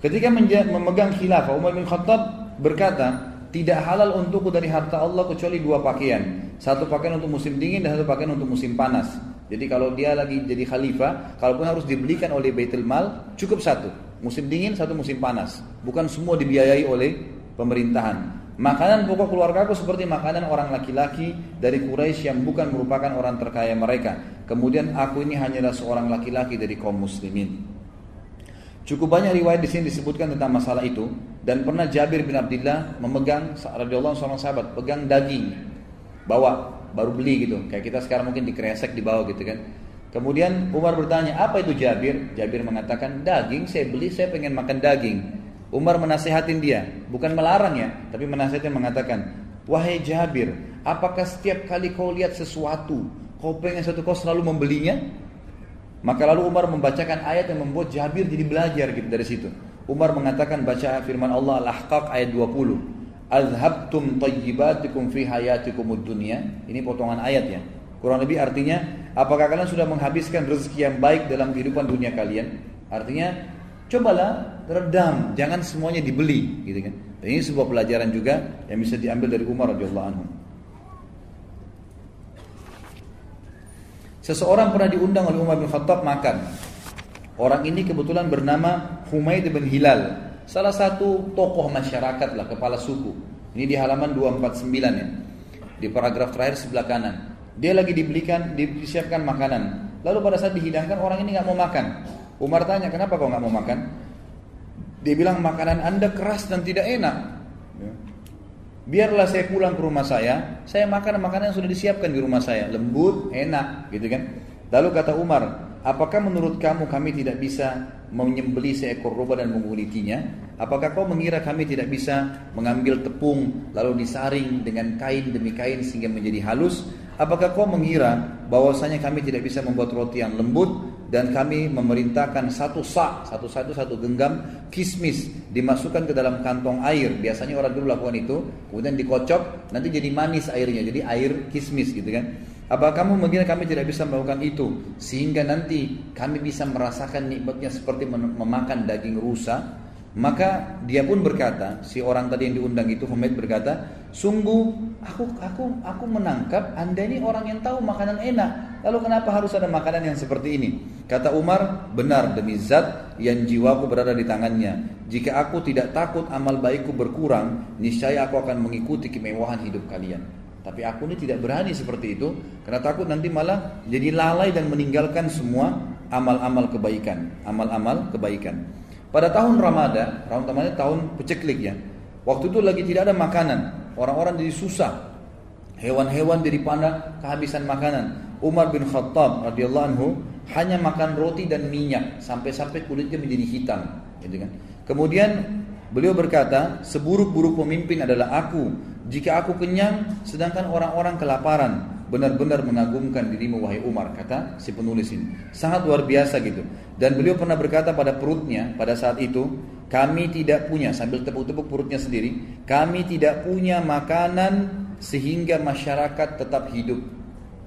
Ketika memegang khilafah Umar bin Khattab berkata tidak halal untukku dari harta Allah kecuali dua pakaian. Satu pakaian untuk musim dingin dan satu pakaian untuk musim panas. Jadi kalau dia lagi jadi khalifah, kalaupun harus dibelikan oleh Baitul Mal, cukup satu. Musim dingin, satu musim panas. Bukan semua dibiayai oleh pemerintahan. Makanan pokok keluarga aku seperti makanan orang laki-laki dari Quraisy yang bukan merupakan orang terkaya mereka. Kemudian aku ini hanyalah seorang laki-laki dari kaum muslimin. Cukup banyak riwayat di sini disebutkan tentang masalah itu. Dan pernah Jabir bin Abdullah memegang radhiyallahu seorang sahabat pegang daging bawa baru beli gitu. Kayak kita sekarang mungkin dikresek di bawah gitu kan. Kemudian Umar bertanya apa itu Jabir? Jabir mengatakan daging saya beli saya pengen makan daging. Umar menasehatin dia bukan melarang ya tapi menasehatin mengatakan wahai Jabir apakah setiap kali kau lihat sesuatu kau pengen satu kau selalu membelinya maka lalu Umar membacakan ayat yang membuat Jabir jadi belajar gitu dari situ. Umar mengatakan baca firman Allah Al-Ahqaq ayat 20. Azhabtum tayyibatikum fi hayatikumud dunya. Ini potongan ayat ya. Kurang lebih artinya, apakah kalian sudah menghabiskan rezeki yang baik dalam kehidupan dunia kalian? Artinya, cobalah redam, jangan semuanya dibeli, gitu kan. Ini sebuah pelajaran juga yang bisa diambil dari Umar radhiyallahu anhu. Seseorang pernah diundang oleh Umar bin Khattab makan. Orang ini kebetulan bernama Humaid bin Hilal. Salah satu tokoh masyarakat lah, kepala suku. Ini di halaman 249 ya. Di paragraf terakhir sebelah kanan. Dia lagi dibelikan, disiapkan makanan. Lalu pada saat dihidangkan orang ini nggak mau makan. Umar tanya, kenapa kau nggak mau makan? Dia bilang makanan anda keras dan tidak enak. Biarlah saya pulang ke rumah saya, saya makan makanan yang sudah disiapkan di rumah saya, lembut, enak, gitu kan. Lalu kata Umar, apakah menurut kamu kami tidak bisa menyembeli seekor roba dan mengulitinya? Apakah kau mengira kami tidak bisa mengambil tepung lalu disaring dengan kain demi kain sehingga menjadi halus? Apakah kau mengira bahwasanya kami tidak bisa membuat roti yang lembut dan kami memerintahkan satu sak, satu satu satu genggam kismis dimasukkan ke dalam kantong air. Biasanya orang dulu lakukan itu, kemudian dikocok, nanti jadi manis airnya, jadi air kismis gitu kan. Apa kamu mengira kami tidak bisa melakukan itu sehingga nanti kami bisa merasakan nikmatnya seperti memakan daging rusa? Maka dia pun berkata, si orang tadi yang diundang itu Humaid berkata, sungguh aku aku aku menangkap anda ini orang yang tahu makanan enak. Lalu kenapa harus ada makanan yang seperti ini? Kata Umar, benar demi zat yang jiwaku berada di tangannya. Jika aku tidak takut amal baikku berkurang, niscaya aku akan mengikuti kemewahan hidup kalian. Tapi aku ini tidak berani seperti itu, karena takut nanti malah jadi lalai dan meninggalkan semua amal-amal kebaikan, amal-amal kebaikan. Pada tahun Ramadan, tahun Ramadan tahun peceklik ya. Waktu itu lagi tidak ada makanan, orang-orang jadi susah. Hewan-hewan jadi pandang kehabisan makanan. Umar bin Khattab radhiyallahu anhu hanya makan roti dan minyak sampai-sampai kulitnya menjadi hitam, gitu kan. Kemudian beliau berkata, seburuk-buruk pemimpin adalah aku. Jika aku kenyang, sedangkan orang-orang kelaparan benar-benar mengagumkan dirimu wahai Umar kata si penulis ini. Sangat luar biasa gitu. Dan beliau pernah berkata pada perutnya pada saat itu kami tidak punya sambil tepuk-tepuk perutnya sendiri kami tidak punya makanan sehingga masyarakat tetap hidup.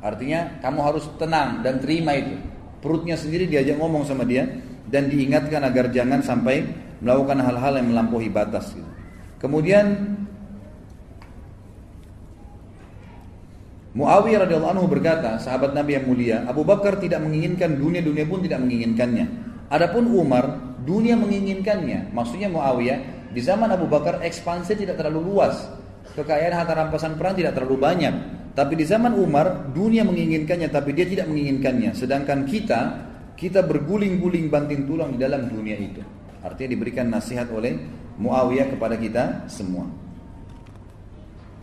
Artinya kamu harus tenang dan terima itu. Perutnya sendiri diajak ngomong sama dia dan diingatkan agar jangan sampai melakukan hal-hal yang melampaui batas gitu. kemudian Muawiyah radhiyallahu anhu berkata, sahabat Nabi yang mulia, Abu Bakar tidak menginginkan dunia, dunia pun tidak menginginkannya. Adapun Umar, dunia menginginkannya. Maksudnya Muawiyah, di zaman Abu Bakar ekspansi tidak terlalu luas. Kekayaan harta rampasan perang tidak terlalu banyak. Tapi di zaman Umar, dunia menginginkannya tapi dia tidak menginginkannya. Sedangkan kita, kita berguling-guling banting tulang di dalam dunia itu. Artinya diberikan nasihat oleh Muawiyah kepada kita semua.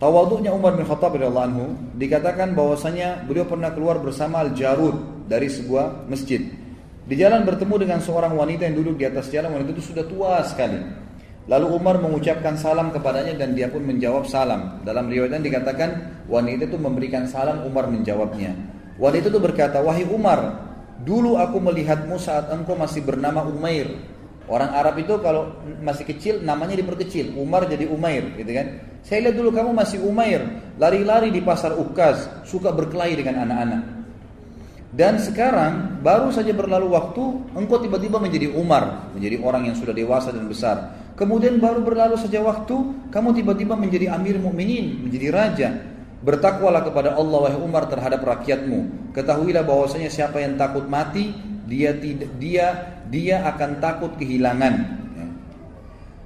Tawaduknya Umar bin Khattab radhiyallahu anhu dikatakan bahwasanya beliau pernah keluar bersama Al-Jarud dari sebuah masjid. Di jalan bertemu dengan seorang wanita yang duduk di atas jalan, wanita itu sudah tua sekali. Lalu Umar mengucapkan salam kepadanya dan dia pun menjawab salam. Dalam riwayat dikatakan wanita itu memberikan salam, Umar menjawabnya. Wanita itu berkata, "Wahai Umar, dulu aku melihatmu saat engkau masih bernama Umair." Orang Arab itu kalau masih kecil namanya diperkecil, Umar jadi Umair, gitu kan? Saya lihat dulu kamu masih Umair, lari-lari di pasar Ukaz, suka berkelahi dengan anak-anak. Dan sekarang baru saja berlalu waktu, engkau tiba-tiba menjadi Umar, menjadi orang yang sudah dewasa dan besar. Kemudian baru berlalu saja waktu, kamu tiba-tiba menjadi Amir Mukminin, menjadi raja. Bertakwalah kepada Allah wahai Umar terhadap rakyatmu. Ketahuilah bahwasanya siapa yang takut mati, dia tidak dia dia akan takut kehilangan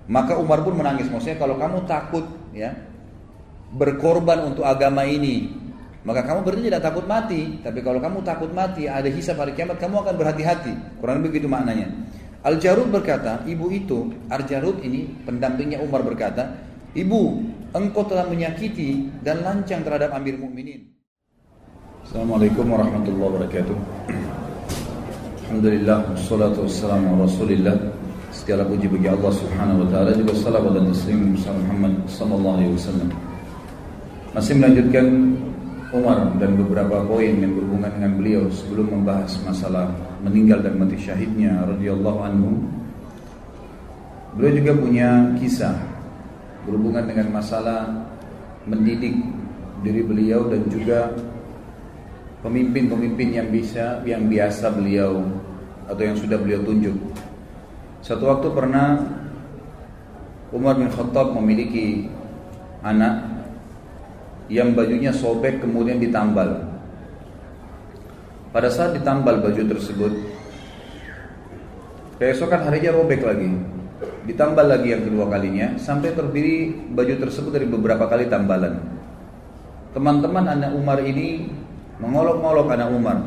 maka Umar pun menangis. Maksudnya kalau kamu takut ya berkorban untuk agama ini, maka kamu berarti tidak takut mati. Tapi kalau kamu takut mati, ada hisab hari kiamat, kamu akan berhati-hati. Kurang lebih begitu maknanya. Al-Jarud berkata, ibu itu, Al-Jarud ini pendampingnya Umar berkata, ibu, engkau telah menyakiti dan lancang terhadap Amir Mukminin. Assalamualaikum warahmatullahi wabarakatuh. Alhamdulillah, wassalatu wassalamu ala rasulillah. Segala puji bagi Allah subhanahu wa ta'ala juga salawat dan taslim Muhammad sallallahu alaihi wasallam. Masih melanjutkan Umar dan beberapa poin yang berhubungan dengan beliau sebelum membahas masalah meninggal dan mati syahidnya radhiyallahu anhu. Beliau juga punya kisah berhubungan dengan masalah mendidik diri beliau dan juga pemimpin-pemimpin yang bisa yang biasa beliau atau yang sudah beliau tunjuk. Satu waktu pernah Umar bin Khattab memiliki anak yang bajunya sobek kemudian ditambal. Pada saat ditambal baju tersebut, keesokan harinya robek lagi. Ditambal lagi yang kedua kalinya sampai terdiri baju tersebut dari beberapa kali tambalan. Teman-teman anak Umar ini mengolok-olok anak Umar.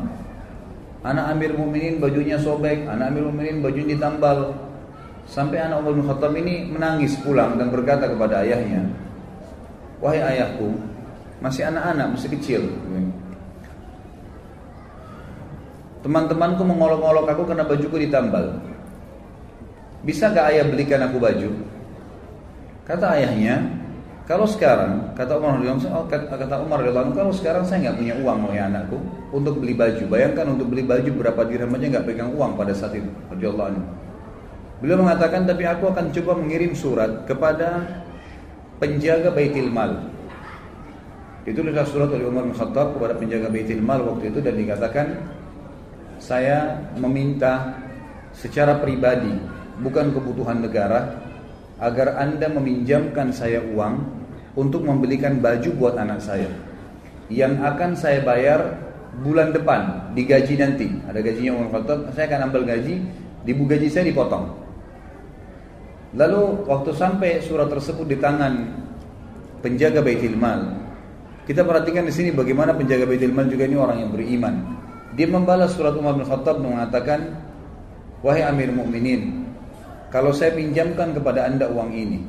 Anak Amir Muminin bajunya sobek, anak Amir Muminin bajunya ditambal. Sampai anak Umar bin Khattab ini menangis pulang dan berkata kepada ayahnya, "Wahai ayahku, masih anak-anak, masih kecil. Teman-temanku mengolok-olok aku karena bajuku ditambal. Bisa gak ayah belikan aku baju? Kata ayahnya, kalau sekarang, kata Umar radhiyallahu kata Umar kalau sekarang saya nggak punya uang oleh anakku untuk beli baju. Bayangkan untuk beli baju berapa dirham aja nggak pegang uang pada saat itu. Anhu. Beliau mengatakan, tapi aku akan coba mengirim surat kepada penjaga Baitul Mal Ditulislah surat oleh Umar bin Khattab kepada penjaga Baitul Mal waktu itu dan dikatakan saya meminta secara pribadi bukan kebutuhan negara agar Anda meminjamkan saya uang untuk membelikan baju buat anak saya yang akan saya bayar bulan depan digaji nanti ada gajinya Umar Khattab saya akan ambil gaji di gaji saya dipotong lalu waktu sampai surat tersebut di tangan penjaga Baitul Mal kita perhatikan di sini bagaimana penjaga Baitul Mal juga ini orang yang beriman. Dia membalas surat Umar bin Khattab mengatakan, "Wahai Amir Mukminin, kalau saya pinjamkan kepada Anda uang ini,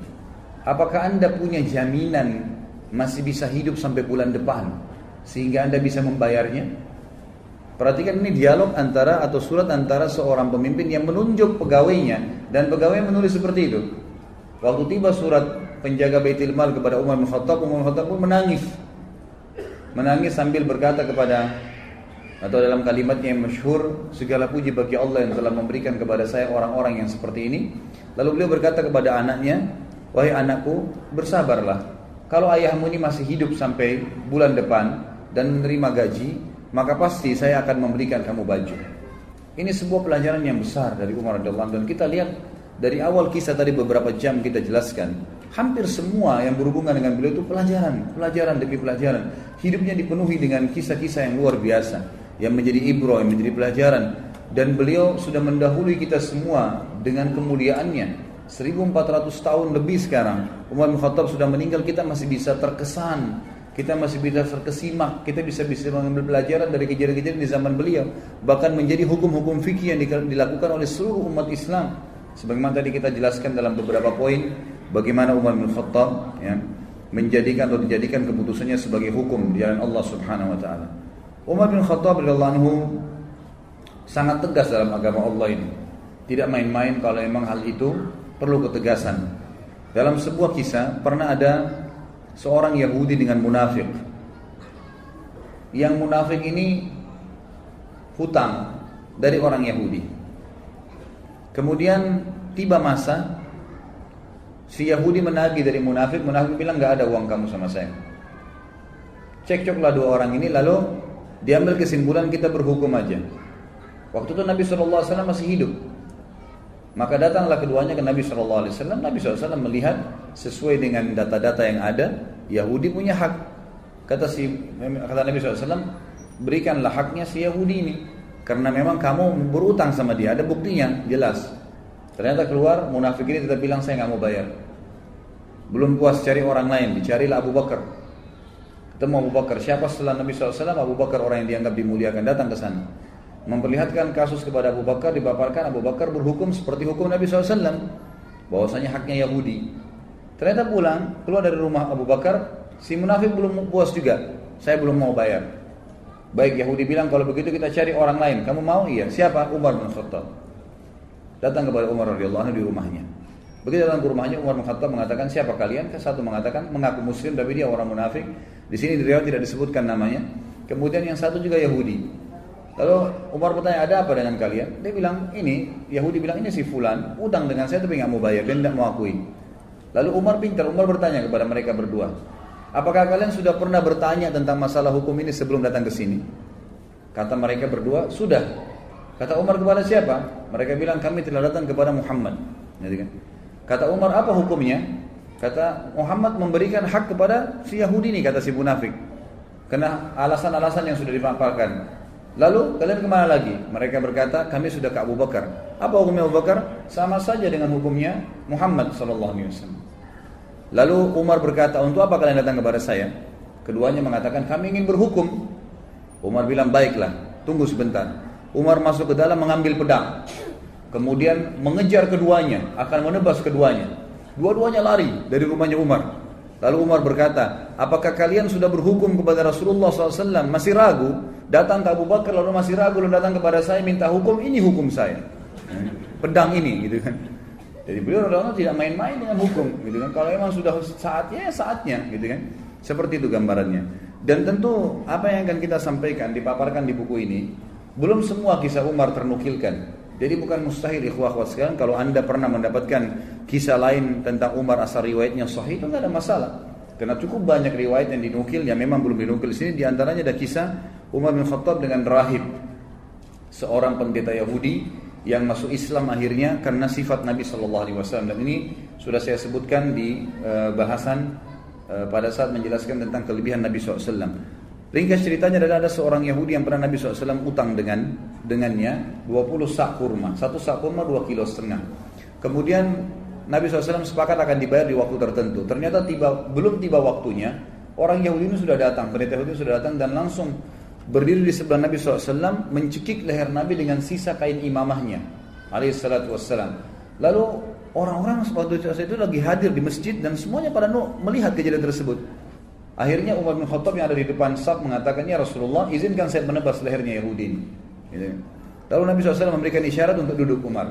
apakah Anda punya jaminan masih bisa hidup sampai bulan depan sehingga Anda bisa membayarnya?" Perhatikan ini dialog antara atau surat antara seorang pemimpin yang menunjuk pegawainya dan pegawai menulis seperti itu. Waktu tiba surat penjaga Baitul Mal kepada Umar bin Khattab, Umar bin Khattab pun menangis menangis sambil berkata kepada atau dalam kalimatnya yang masyhur segala puji bagi Allah yang telah memberikan kepada saya orang-orang yang seperti ini. Lalu beliau berkata kepada anaknya wahai anakku bersabarlah. Kalau ayahmu ini masih hidup sampai bulan depan dan menerima gaji maka pasti saya akan memberikan kamu baju. Ini sebuah pelajaran yang besar dari Umar radhiyallahu dan kita lihat dari awal kisah tadi beberapa jam kita jelaskan hampir semua yang berhubungan dengan beliau itu pelajaran pelajaran demi pelajaran. Hidupnya dipenuhi dengan kisah-kisah yang luar biasa yang menjadi ibro, yang menjadi pelajaran. Dan beliau sudah mendahului kita semua dengan kemuliaannya. 1400 tahun lebih sekarang Umar bin Khattab sudah meninggal kita masih bisa terkesan. Kita masih bisa terkesimak kita bisa bisa mengambil pelajaran dari kejadian-kejadian di zaman beliau. Bahkan menjadi hukum-hukum fikih yang dilakukan oleh seluruh umat Islam. Sebagaimana tadi kita jelaskan dalam beberapa poin bagaimana Umar bin Khattab ya, menjadikan atau dijadikan keputusannya sebagai hukum di jalan Allah Subhanahu wa taala. Umar bin Khattab radhiyallahu anhu sangat tegas dalam agama Allah ini. Tidak main-main kalau memang hal itu perlu ketegasan. Dalam sebuah kisah pernah ada seorang Yahudi dengan munafik. Yang munafik ini hutang dari orang Yahudi. Kemudian tiba masa Si Yahudi menagih dari munafik, munafik bilang nggak ada uang kamu sama saya. Cekcoklah dua orang ini lalu diambil kesimpulan kita berhukum aja. Waktu itu Nabi SAW masih hidup. Maka datanglah keduanya ke Nabi SAW. Nabi SAW melihat sesuai dengan data-data yang ada, Yahudi punya hak. Kata si kata Nabi SAW, berikanlah haknya si Yahudi ini. Karena memang kamu berutang sama dia, ada buktinya, jelas. Ternyata keluar munafik ini tetap bilang saya nggak mau bayar. Belum puas cari orang lain, dicarilah Abu Bakar. Ketemu Abu Bakar. Siapa setelah Nabi SAW? Abu Bakar orang yang dianggap dimuliakan datang ke sana. memperlihatkan kasus kepada Abu Bakar dipaparkan Abu Bakar berhukum seperti hukum Nabi SAW bahwasanya haknya Yahudi. Ternyata pulang keluar dari rumah Abu Bakar si munafik belum puas juga. Saya belum mau bayar. Baik Yahudi bilang kalau begitu kita cari orang lain. Kamu mau? Iya. Siapa? Umar bin Khattab. Datang kepada Umar radhiyallahu di rumahnya. Begitu datang ke rumahnya Umar bin Khattab mengatakan siapa kalian? Satu mengatakan mengaku muslim tapi dia orang munafik di sini di tidak disebutkan namanya kemudian yang satu juga Yahudi Lalu Umar bertanya, ada apa dengan kalian? Dia bilang, ini, Yahudi bilang, ini si Fulan, utang dengan saya tapi nggak mau bayar, dia tidak mau akui. Lalu Umar pintar, Umar bertanya kepada mereka berdua, apakah kalian sudah pernah bertanya tentang masalah hukum ini sebelum datang ke sini? Kata mereka berdua, sudah. Kata Umar kepada siapa? Mereka bilang, kami telah datang kepada Muhammad. Kan? Kata Umar, apa hukumnya? Kata Muhammad memberikan hak kepada si Yahudi ini, kata si munafik. Karena alasan-alasan yang sudah dipaparkan. Lalu kalian ke mana lagi? Mereka berkata, kami sudah ke Abu Bakar. Apa hukumnya Abu Bakar? Sama saja dengan hukumnya Muhammad Sallallahu Alaihi Wasallam. Lalu Umar berkata, untuk apa kalian datang kepada saya? Keduanya mengatakan, kami ingin berhukum. Umar bilang, baiklah, tunggu sebentar. Umar masuk ke dalam mengambil pedang. Kemudian mengejar keduanya, akan menebas keduanya. Dua-duanya lari dari rumahnya Umar. Lalu Umar berkata, apakah kalian sudah berhukum kepada Rasulullah SAW? Masih ragu? Datang ke Abu Bakar lalu masih ragu lalu datang kepada saya minta hukum ini hukum saya. Pedang ini gitu kan. Jadi beliau radhiyallahu tidak main-main dengan hukum gitu kan. Kalau memang sudah saatnya ya saatnya gitu kan. Seperti itu gambarannya. Dan tentu apa yang akan kita sampaikan dipaparkan di buku ini belum semua kisah Umar ternukilkan. Jadi bukan mustahil ikhwah ikhwah sekalian kalau Anda pernah mendapatkan kisah lain tentang Umar asal riwayatnya sahih itu nggak ada masalah. Karena cukup banyak riwayat yang dinukil yang memang belum dinukil di sini di antaranya ada kisah Umar bin Khattab dengan rahib seorang pendeta Yahudi yang masuk Islam akhirnya karena sifat Nabi Shallallahu Alaihi Wasallam dan ini sudah saya sebutkan di uh, bahasan uh, pada saat menjelaskan tentang kelebihan Nabi SAW. Ringkas ceritanya adalah ada seorang Yahudi yang pernah Nabi SAW utang dengan dengannya 20 sak kurma, satu sak kurma 2 kilo setengah. Kemudian Nabi SAW sepakat akan dibayar di waktu tertentu. Ternyata tiba belum tiba waktunya, orang Yahudi ini sudah datang, pendeta Yahudi sudah datang dan langsung berdiri di sebelah Nabi SAW mencekik leher Nabi dengan sisa kain imamahnya alaihissalatu wassalam lalu orang-orang waktu itu lagi hadir di masjid dan semuanya pada melihat kejadian tersebut akhirnya Umar bin Khattab yang ada di depan saf mengatakan ya Rasulullah izinkan saya menebas lehernya Yahudi ini gitu. lalu Nabi SAW memberikan isyarat untuk duduk Umar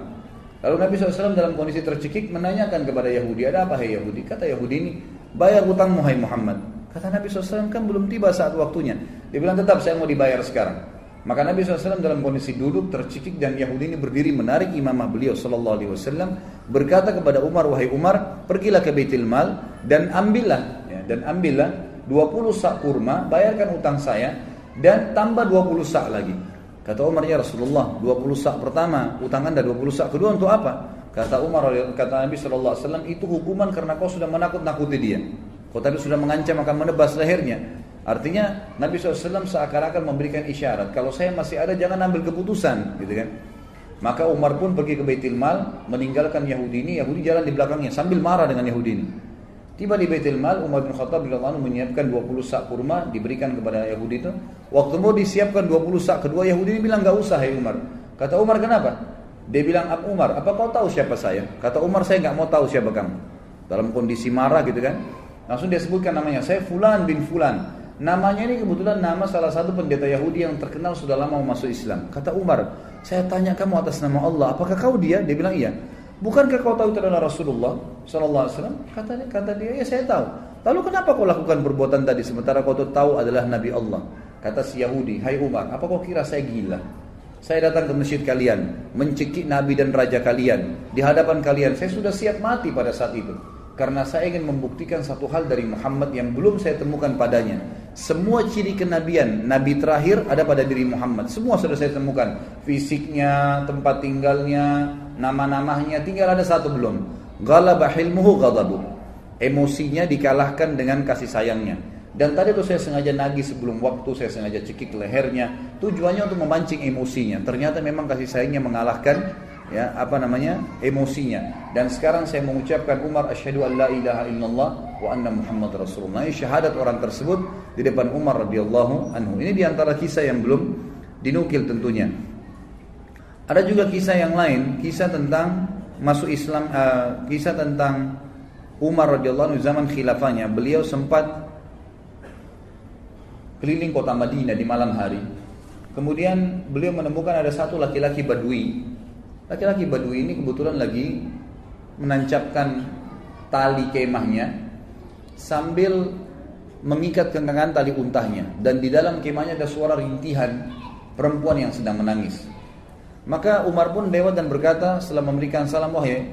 lalu Nabi SAW dalam kondisi tercekik menanyakan kepada Yahudi ada apa hai Yahudi kata Yahudi ini bayar hutangmu hai Muhammad Kata Nabi SAW kan belum tiba saat waktunya. Dia bilang tetap saya mau dibayar sekarang. Maka Nabi SAW dalam kondisi duduk tercikik dan Yahudi ini berdiri menarik imamah beliau Sallallahu Alaihi Wasallam berkata kepada Umar wahai Umar pergilah ke Baitul Mal dan ambillah ya, dan ambillah 20 sak kurma bayarkan utang saya dan tambah 20 sak lagi. Kata Umar ya Rasulullah 20 sak pertama utang anda 20 sak kedua untuk apa? Kata Umar kata Nabi Sallallahu Alaihi Wasallam itu hukuman karena kau sudah menakut-nakuti dia. Kau tadi sudah mengancam akan menebas lehernya. Artinya Nabi SAW seakan-akan memberikan isyarat. Kalau saya masih ada jangan ambil keputusan. gitu kan. Maka Umar pun pergi ke Baitul Mal meninggalkan Yahudi ini. Yahudi jalan di belakangnya sambil marah dengan Yahudi ini. Tiba di Baitul Mal Umar bin Khattab radhiyallahu menyiapkan 20 sak kurma diberikan kepada Yahudi itu. Waktu mau disiapkan 20 sak kedua Yahudi ini bilang nggak usah hai Umar. Kata Umar kenapa? Dia bilang Abu Umar, apa kau tahu siapa saya? Kata Umar saya nggak mau tahu siapa kamu. Dalam kondisi marah gitu kan. Langsung dia sebutkan namanya, saya Fulan bin Fulan. Namanya ini kebetulan nama salah satu pendeta Yahudi yang terkenal sudah lama masuk Islam. Kata Umar, saya tanya kamu atas nama Allah, apakah kau dia? Dia bilang iya. Bukankah kau tahu itu adalah Rasulullah Sallallahu Alaihi Wasallam? Kata dia, kata dia, ya saya tahu. Lalu kenapa kau lakukan perbuatan tadi sementara kau tahu adalah Nabi Allah? Kata si Yahudi, Hai Umar, apa kau kira saya gila? Saya datang ke masjid kalian, mencekik Nabi dan Raja kalian, di hadapan kalian. Saya sudah siap mati pada saat itu karena saya ingin membuktikan satu hal dari Muhammad yang belum saya temukan padanya. Semua ciri kenabian Nabi terakhir ada pada diri Muhammad. Semua sudah saya temukan. Fisiknya, tempat tinggalnya, nama-namanya, tinggal ada satu belum. Ghalaba hilmuhu ghadabu. Emosinya dikalahkan dengan kasih sayangnya. Dan tadi itu saya sengaja nagih sebelum waktu, saya sengaja cekik lehernya. Tujuannya untuk memancing emosinya. Ternyata memang kasih sayangnya mengalahkan ya apa namanya emosinya dan sekarang saya mengucapkan Umar asyhadu an la ilaha illallah wa anna Muhammad Rasulullah ini syahadat orang tersebut di depan Umar radhiyallahu anhu ini di antara kisah yang belum dinukil tentunya Ada juga kisah yang lain, kisah tentang masuk Islam, uh, kisah tentang Umar radhiyallahu anhu zaman khilafahnya. Beliau sempat keliling kota Madinah di malam hari. Kemudian beliau menemukan ada satu laki-laki badui. Laki-laki badui ini kebetulan lagi menancapkan tali kemahnya sambil mengikat kenangan tali untahnya dan di dalam kemahnya ada suara rintihan perempuan yang sedang menangis. Maka Umar pun lewat dan berkata setelah memberikan salam wahai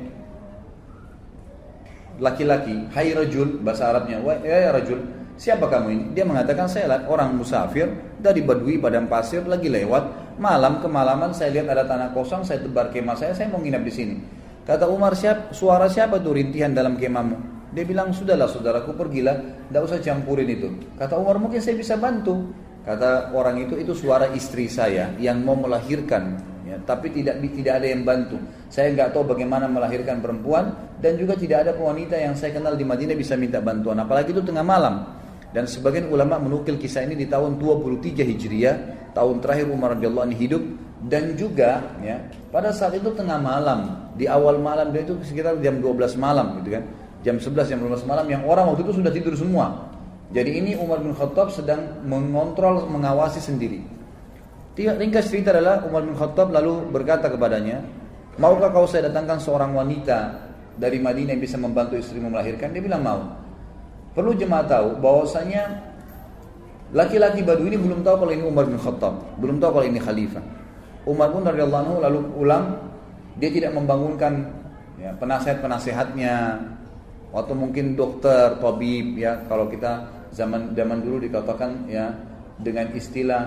laki-laki, hai rajul bahasa Arabnya, wahai ya rajul, siapa kamu ini? Dia mengatakan saya orang musafir dari Badui padang pasir lagi lewat malam kemalaman saya lihat ada tanah kosong saya tebar kemah saya saya mau nginap di sini. Kata Umar siap suara siapa tuh rintihan dalam kemahmu? Dia bilang sudahlah saudaraku pergilah, tidak usah campurin itu. Kata Umar mungkin saya bisa bantu. Kata orang itu itu suara istri saya yang mau melahirkan ya, tapi tidak tidak ada yang bantu. Saya nggak tahu bagaimana melahirkan perempuan dan juga tidak ada wanita yang saya kenal di Madinah bisa minta bantuan, apalagi itu tengah malam. Dan sebagian ulama menukil kisah ini di tahun 23 Hijriah, tahun terakhir Umar radhiyallahu anhu hidup dan juga ya pada saat itu tengah malam, di awal malam dia itu sekitar jam 12 malam gitu kan. Jam 11 jam 12 malam yang orang waktu itu sudah tidur semua. Jadi ini Umar bin Khattab sedang mengontrol, mengawasi sendiri. Ringkas cerita adalah Umar bin Khattab lalu berkata kepadanya, maukah kau saya datangkan seorang wanita dari Madinah yang bisa membantu istrimu melahirkan? Dia bilang mau. Perlu jemaah tahu bahwasanya laki-laki Badu ini belum tahu kalau ini Umar bin Khattab, belum tahu kalau ini khalifah. Umar pun radhiyallahu anhu lalu pulang, dia tidak membangunkan ya, penasehat-penasehatnya atau mungkin dokter, tabib ya kalau kita zaman zaman dulu dikatakan ya dengan istilah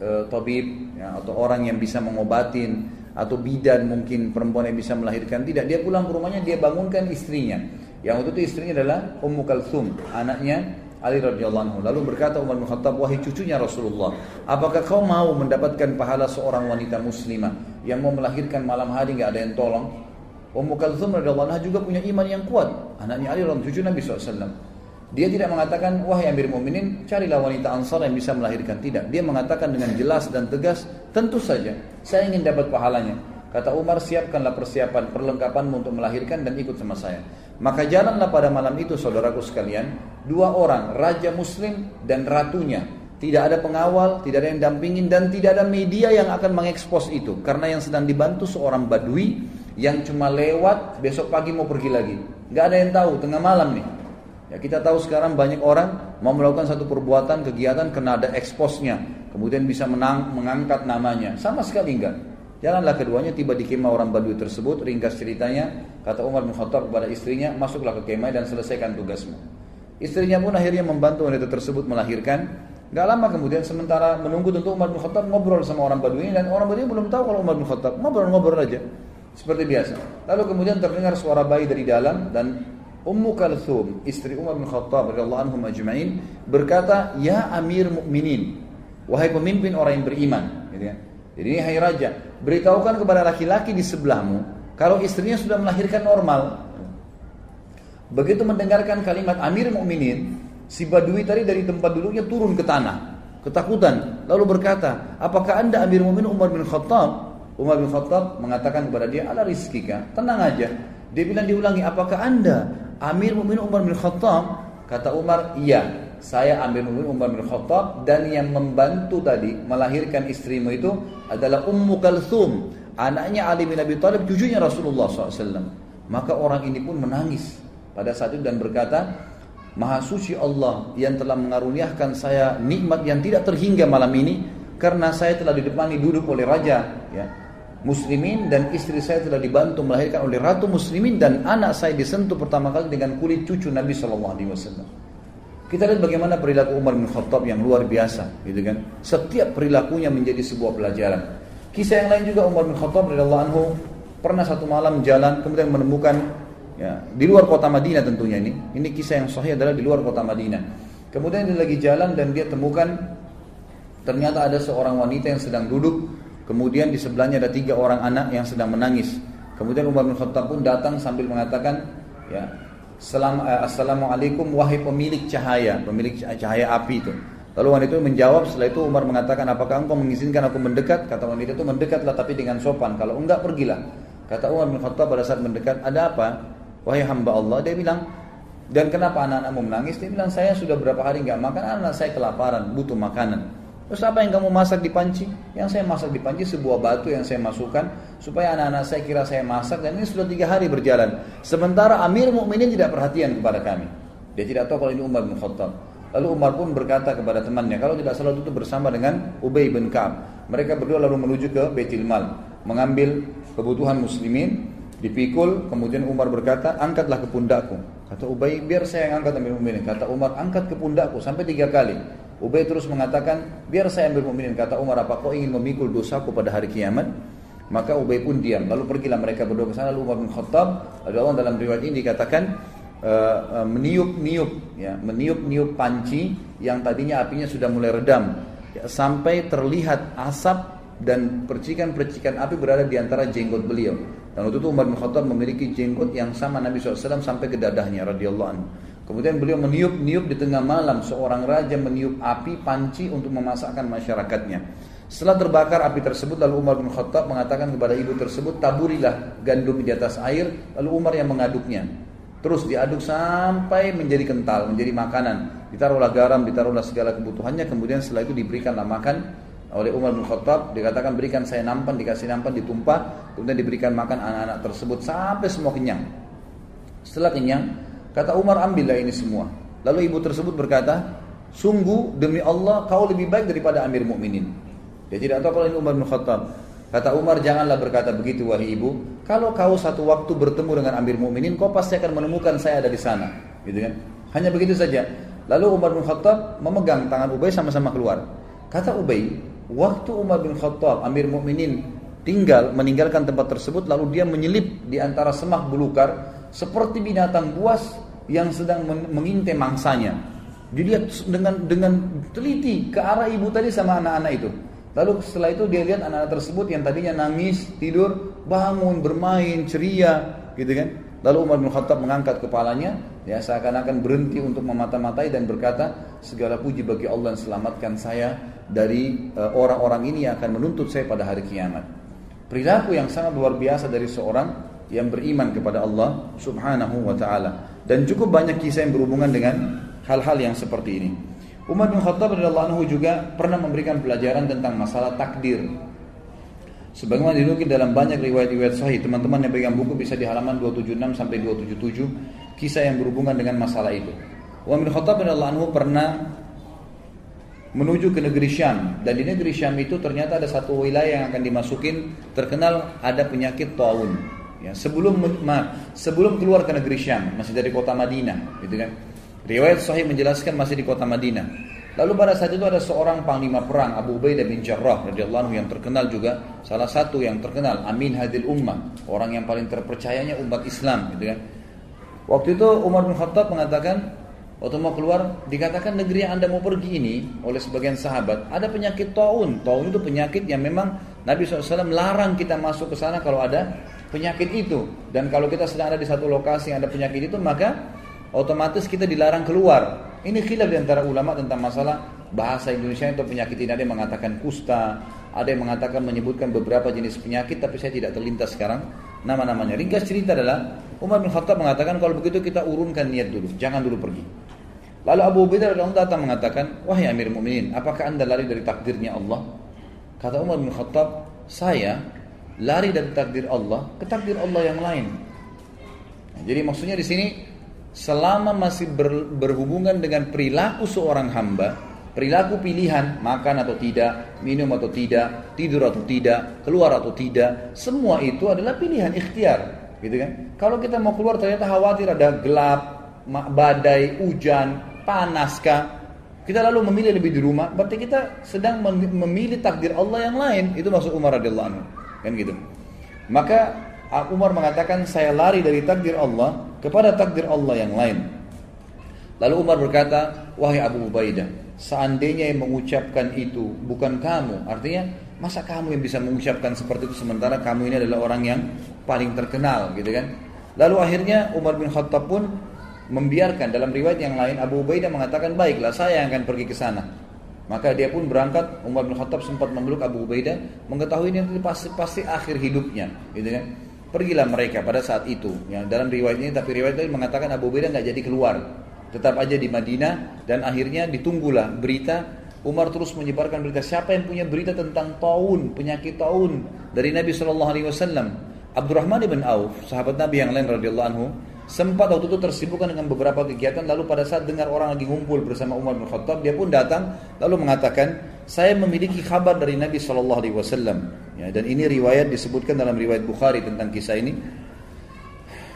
e, tabib ya, atau orang yang bisa mengobatin atau bidan mungkin perempuan yang bisa melahirkan tidak. Dia pulang ke rumahnya dia bangunkan istrinya. Yang waktu itu istrinya adalah Ummu Kalsum anaknya Ali radhiyallahu anhu. Lalu berkata Umar bin Khattab wahai cucunya Rasulullah apakah kau mau mendapatkan pahala seorang wanita muslimah yang mau melahirkan malam hari nggak ada yang tolong? Ummu Kalsum radhiyallahu anha juga punya iman yang kuat. Anaknya Ali radhiyallahu cucu Nabi SAW dia tidak mengatakan, wahai Amir Mu'minin, carilah wanita ansar yang bisa melahirkan. Tidak. Dia mengatakan dengan jelas dan tegas, tentu saja, saya ingin dapat pahalanya. Kata Umar, siapkanlah persiapan, perlengkapan untuk melahirkan dan ikut sama saya. Maka jalanlah pada malam itu, saudaraku sekalian, dua orang, Raja Muslim dan ratunya. Tidak ada pengawal, tidak ada yang dampingin, dan tidak ada media yang akan mengekspos itu. Karena yang sedang dibantu seorang badui yang cuma lewat, besok pagi mau pergi lagi. Gak ada yang tahu, tengah malam nih. Ya kita tahu sekarang banyak orang mau melakukan satu perbuatan kegiatan kena ada eksposnya, kemudian bisa menang, mengangkat namanya. Sama sekali enggak. Jalanlah keduanya tiba di kemah orang Badui tersebut. Ringkas ceritanya, kata Umar bin Khattab kepada istrinya, masuklah ke kemah dan selesaikan tugasmu. Istrinya pun akhirnya membantu wanita tersebut melahirkan. Gak lama kemudian sementara menunggu tentu Umar bin Khattab ngobrol sama orang Badui dan orang Badui belum tahu kalau Umar bin Khattab ngobrol-ngobrol aja seperti biasa. Lalu kemudian terdengar suara bayi dari dalam dan Ummu Kalthum, istri Umar bin Khattab radhiyallahu anhu majma'in berkata, "Ya Amir Mukminin, wahai pemimpin orang yang beriman." Gitu ya. Jadi ini hai raja, beritahukan kepada laki-laki di sebelahmu kalau istrinya sudah melahirkan normal. Begitu mendengarkan kalimat Amir Mukminin, si Badui tadi dari tempat duduknya turun ke tanah, ketakutan, lalu berkata, "Apakah Anda Amir Mukminin Umar bin Khattab?" Umar bin Khattab mengatakan kepada dia, "Ala rizkika, tenang aja." Dia bilang diulangi, "Apakah Anda Amir Mu'minin Umar bin Khattab kata Umar iya saya Amir Mu'minin Umar bin Khattab dan yang membantu tadi melahirkan istrimu itu adalah Ummu Kalthum. Anaknya Ali bin Abi Thalib cucunya Rasulullah SAW maka orang ini pun menangis pada saat itu dan berkata Maha suci Allah yang telah mengaruniakan saya nikmat yang tidak terhingga malam ini karena saya telah didepani duduk oleh raja. Ya muslimin dan istri saya telah dibantu melahirkan oleh ratu muslimin dan anak saya disentuh pertama kali dengan kulit cucu Nabi Shallallahu Alaihi Wasallam. Kita lihat bagaimana perilaku Umar bin Khattab yang luar biasa, gitu kan? Setiap perilakunya menjadi sebuah pelajaran. Kisah yang lain juga Umar bin Khattab radhiyallahu anhu pernah satu malam jalan kemudian menemukan ya di luar kota Madinah tentunya ini. Ini kisah yang sahih adalah di luar kota Madinah. Kemudian dia lagi jalan dan dia temukan ternyata ada seorang wanita yang sedang duduk Kemudian di sebelahnya ada tiga orang anak yang sedang menangis. Kemudian Umar bin Khattab pun datang sambil mengatakan, ya, eh, Assalamualaikum wahai pemilik cahaya, pemilik cahaya api itu. Lalu wanita itu menjawab setelah itu Umar mengatakan apakah engkau mengizinkan aku mendekat? Kata wanita itu mendekatlah tapi dengan sopan. Kalau enggak pergilah. Kata Umar bin Khattab pada saat mendekat ada apa? Wahai hamba Allah dia bilang dan kenapa anak-anakmu menangis? Dia bilang saya sudah berapa hari nggak makan anak saya kelaparan butuh makanan. Terus apa yang kamu masak di panci? Yang saya masak di panci sebuah batu yang saya masukkan supaya anak-anak saya kira saya masak dan ini sudah tiga hari berjalan. Sementara Amir Mukminin tidak perhatian kepada kami. Dia tidak tahu kalau ini Umar bin Khattab. Lalu Umar pun berkata kepada temannya, kalau tidak salah itu bersama dengan Ubay bin Ka'ab. Mereka berdua lalu menuju ke Baitul Mal, mengambil kebutuhan muslimin, dipikul, kemudian Umar berkata, angkatlah ke pundakku. Kata Ubay, biar saya yang angkat ambil mukminin. Kata Umar, angkat ke pundakku sampai tiga kali. Ubay terus mengatakan, biar saya ambil mukminin. Kata Umar, apa kau ingin memikul dosaku pada hari kiamat? Maka Ubay pun diam. Lalu pergilah mereka berdua ke sana. Lalu Umar bin Khattab, Allah dalam riwayat ini dikatakan, uh, uh, meniup-niup ya, meniup-niup panci yang tadinya apinya sudah mulai redam ya, sampai terlihat asap dan percikan-percikan api berada di antara jenggot beliau. Dan waktu itu Umar bin Khattab memiliki jenggot yang sama Nabi SAW sampai ke dadahnya radhiyallahu anhu. Kemudian beliau meniup-niup di tengah malam seorang raja meniup api panci untuk memasakkan masyarakatnya. Setelah terbakar api tersebut lalu Umar bin Khattab mengatakan kepada ibu tersebut taburilah gandum di atas air lalu Umar yang mengaduknya. Terus diaduk sampai menjadi kental, menjadi makanan. Ditaruhlah garam, ditaruhlah segala kebutuhannya. Kemudian setelah itu diberikanlah makan oleh Umar bin Khattab. Dikatakan berikan saya nampan, dikasih nampan, ditumpah. Kemudian diberikan makan anak-anak tersebut sampai semua kenyang. Setelah kenyang, kata Umar ambillah ini semua. Lalu ibu tersebut berkata, sungguh demi Allah kau lebih baik daripada Amir Mukminin. Dia tidak tahu kalau ini Umar bin Khattab. Kata Umar, janganlah berkata begitu wahai ibu. Kalau kau satu waktu bertemu dengan Amir Mukminin, kau pasti akan menemukan saya ada di sana, gitu kan? Hanya begitu saja. Lalu Umar bin Khattab memegang tangan Ubay sama-sama keluar. Kata Ubay, waktu Umar bin Khattab, Amir Mukminin tinggal meninggalkan tempat tersebut, lalu dia menyelip di antara semak belukar seperti binatang buas yang sedang mengintai mangsanya. Dilihat dengan dengan teliti ke arah ibu tadi sama anak-anak itu. Lalu setelah itu dia lihat anak-anak tersebut yang tadinya nangis, tidur, bangun, bermain, ceria, gitu kan. Lalu Umar bin Khattab mengangkat kepalanya, ya seakan-akan berhenti untuk memata-matai dan berkata, segala puji bagi Allah yang selamatkan saya dari eh, orang-orang uh, ini yang akan menuntut saya pada hari kiamat. Perilaku yang sangat luar biasa dari seorang yang beriman kepada Allah Subhanahu wa taala. Dan cukup banyak kisah yang berhubungan dengan hal-hal yang seperti ini. Umar bin Khattab radhiyallahu anhu juga pernah memberikan pelajaran tentang masalah takdir. Sebagaimana dinukil dalam banyak riwayat-riwayat sahih, teman-teman yang pegang buku bisa di halaman 276 sampai 277 kisah yang berhubungan dengan masalah itu. Umar bin Khattab radhiyallahu anhu pernah menuju ke negeri Syam dan di negeri Syam itu ternyata ada satu wilayah yang akan dimasukin terkenal ada penyakit taun. Ya, sebelum maaf, sebelum keluar ke negeri Syam, masih dari kota Madinah, gitu kan. Riwayat Sahih menjelaskan masih di kota Madinah. Lalu pada saat itu ada seorang panglima perang Abu Ubaidah bin Jarrah radhiyallahu anhu yang terkenal juga salah satu yang terkenal Amin Hadil Ummah, orang yang paling terpercayanya umat Islam gitu kan. Waktu itu Umar bin Khattab mengatakan waktu mau keluar dikatakan negeri yang Anda mau pergi ini oleh sebagian sahabat ada penyakit taun. Taun itu penyakit yang memang Nabi SAW larang kita masuk ke sana kalau ada penyakit itu. Dan kalau kita sedang ada di satu lokasi yang ada penyakit itu maka otomatis kita dilarang keluar. Ini khilaf di antara ulama tentang masalah bahasa Indonesia itu penyakit ini. Ada yang mengatakan kusta, ada yang mengatakan menyebutkan beberapa jenis penyakit, tapi saya tidak terlintas sekarang nama-namanya. Ringkas cerita adalah Umar bin Khattab mengatakan kalau begitu kita urunkan niat dulu, jangan dulu pergi. Lalu Abu Ubaidah radhiyallahu datang mengatakan, wahai Amir Mukminin, apakah anda lari dari takdirnya Allah? Kata Umar bin Khattab, saya lari dari takdir Allah ke takdir Allah yang lain. Nah, jadi maksudnya di sini selama masih ber, berhubungan dengan perilaku seorang hamba, perilaku pilihan, makan atau tidak, minum atau tidak, tidur atau tidak, keluar atau tidak, semua itu adalah pilihan ikhtiar, gitu kan? Kalau kita mau keluar ternyata khawatir ada gelap, badai, hujan, panaskah, kita lalu memilih lebih di rumah, berarti kita sedang memilih takdir Allah yang lain. Itu maksud Umar radhiyallahu anhu, kan gitu. Maka Umar mengatakan saya lari dari takdir Allah kepada takdir Allah yang lain. Lalu Umar berkata, wahai Abu Ubaidah, seandainya yang mengucapkan itu bukan kamu, artinya masa kamu yang bisa mengucapkan seperti itu sementara kamu ini adalah orang yang paling terkenal, gitu kan? Lalu akhirnya Umar bin Khattab pun membiarkan dalam riwayat yang lain Abu Ubaidah mengatakan baiklah saya yang akan pergi ke sana. Maka dia pun berangkat, Umar bin Khattab sempat memeluk Abu Ubaidah, mengetahui ini pasti, pasti akhir hidupnya, gitu kan. Pergilah mereka pada saat itu. Ya, dalam riwayat ini, tapi riwayat ini mengatakan Abu Ubaidah nggak jadi keluar, tetap aja di Madinah dan akhirnya ditunggulah berita Umar terus menyebarkan berita siapa yang punya berita tentang taun penyakit taun dari Nabi Wasallam Abdurrahman bin Auf sahabat Nabi yang lain radhiyallahu anhu sempat waktu itu tersibukkan dengan beberapa kegiatan lalu pada saat dengar orang lagi ngumpul bersama Umar bin Khattab dia pun datang lalu mengatakan saya memiliki kabar dari Nabi Shallallahu Alaihi Wasallam. Ya, dan ini riwayat disebutkan dalam riwayat Bukhari tentang kisah ini.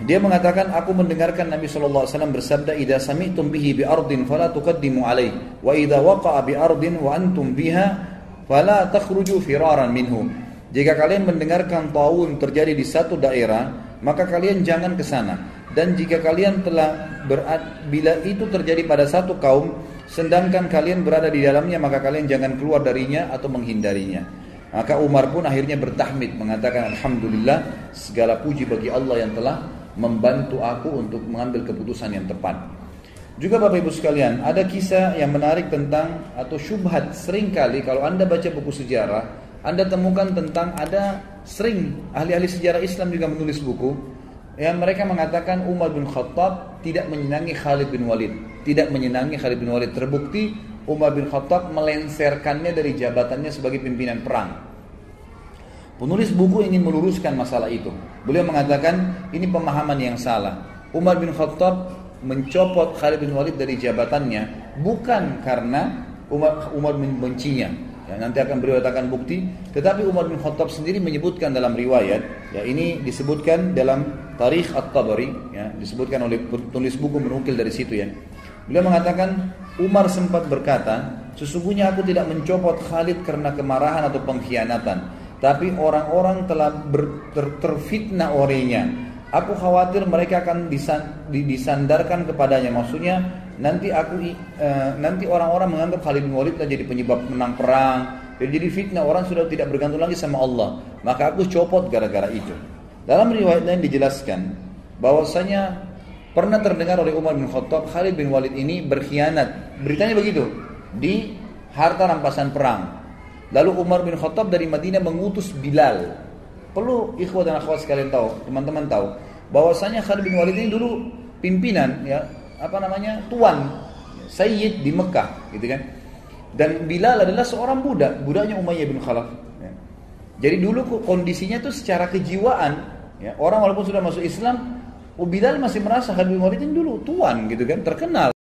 Dia mengatakan aku mendengarkan Nabi Shallallahu Alaihi Wasallam bersabda sami'tum bihi bi ardin fala tuqaddimu alaih wa idza waqa'a bi ardin wa antum biha fala takhruju firaran minhu jika kalian mendengarkan taun terjadi di satu daerah maka kalian jangan ke sana dan jika kalian telah berat, bila itu terjadi pada satu kaum, sedangkan kalian berada di dalamnya, maka kalian jangan keluar darinya atau menghindarinya. Maka Umar pun akhirnya bertahmid mengatakan Alhamdulillah segala puji bagi Allah yang telah membantu aku untuk mengambil keputusan yang tepat. Juga Bapak Ibu sekalian, ada kisah yang menarik tentang atau syubhat sering kali kalau Anda baca buku sejarah, Anda temukan tentang ada sering ahli-ahli sejarah Islam juga menulis buku yang mereka mengatakan Umar bin Khattab tidak menyenangi Khalid bin Walid. Tidak menyenangi Khalid bin Walid. Terbukti Umar bin Khattab melenserkannya dari jabatannya sebagai pimpinan perang. Penulis buku ingin meluruskan masalah itu. Beliau mengatakan ini pemahaman yang salah. Umar bin Khattab mencopot Khalid bin Walid dari jabatannya bukan karena Umar, Umar membencinya, Ya, nanti akan katakan bukti. Tetapi Umar bin Khattab sendiri menyebutkan dalam riwayat, ya ini disebutkan dalam Tarikh At-Tabari, ya, disebutkan oleh penulis buku menukil dari situ ya. Beliau mengatakan Umar sempat berkata, sesungguhnya aku tidak mencopot Khalid karena kemarahan atau pengkhianatan, tapi orang-orang telah ber, ter, terfitnah olehnya. Aku khawatir mereka akan disandarkan kepadanya. Maksudnya nanti aku uh, nanti orang-orang menganggap Khalid bin Walid jadi penyebab menang perang. Jadi fitnah. Orang sudah tidak bergantung lagi sama Allah. Maka aku copot gara-gara itu. Dalam riwayat lain dijelaskan bahwasanya pernah terdengar oleh Umar bin Khattab Khalid bin Walid ini berkhianat. Beritanya begitu. Di harta rampasan perang. Lalu Umar bin Khattab dari Madinah mengutus Bilal perlu ikhwah dan akhwat sekalian tahu teman-teman tahu bahwasanya Khalid bin Walid ini dulu pimpinan ya apa namanya tuan Sayyid di Mekah gitu kan dan Bilal adalah seorang budak budaknya Umayyah bin Khalaf ya. jadi dulu kondisinya tuh secara kejiwaan ya, orang walaupun sudah masuk Islam Bilal masih merasa Khalid bin Walid ini dulu tuan gitu kan terkenal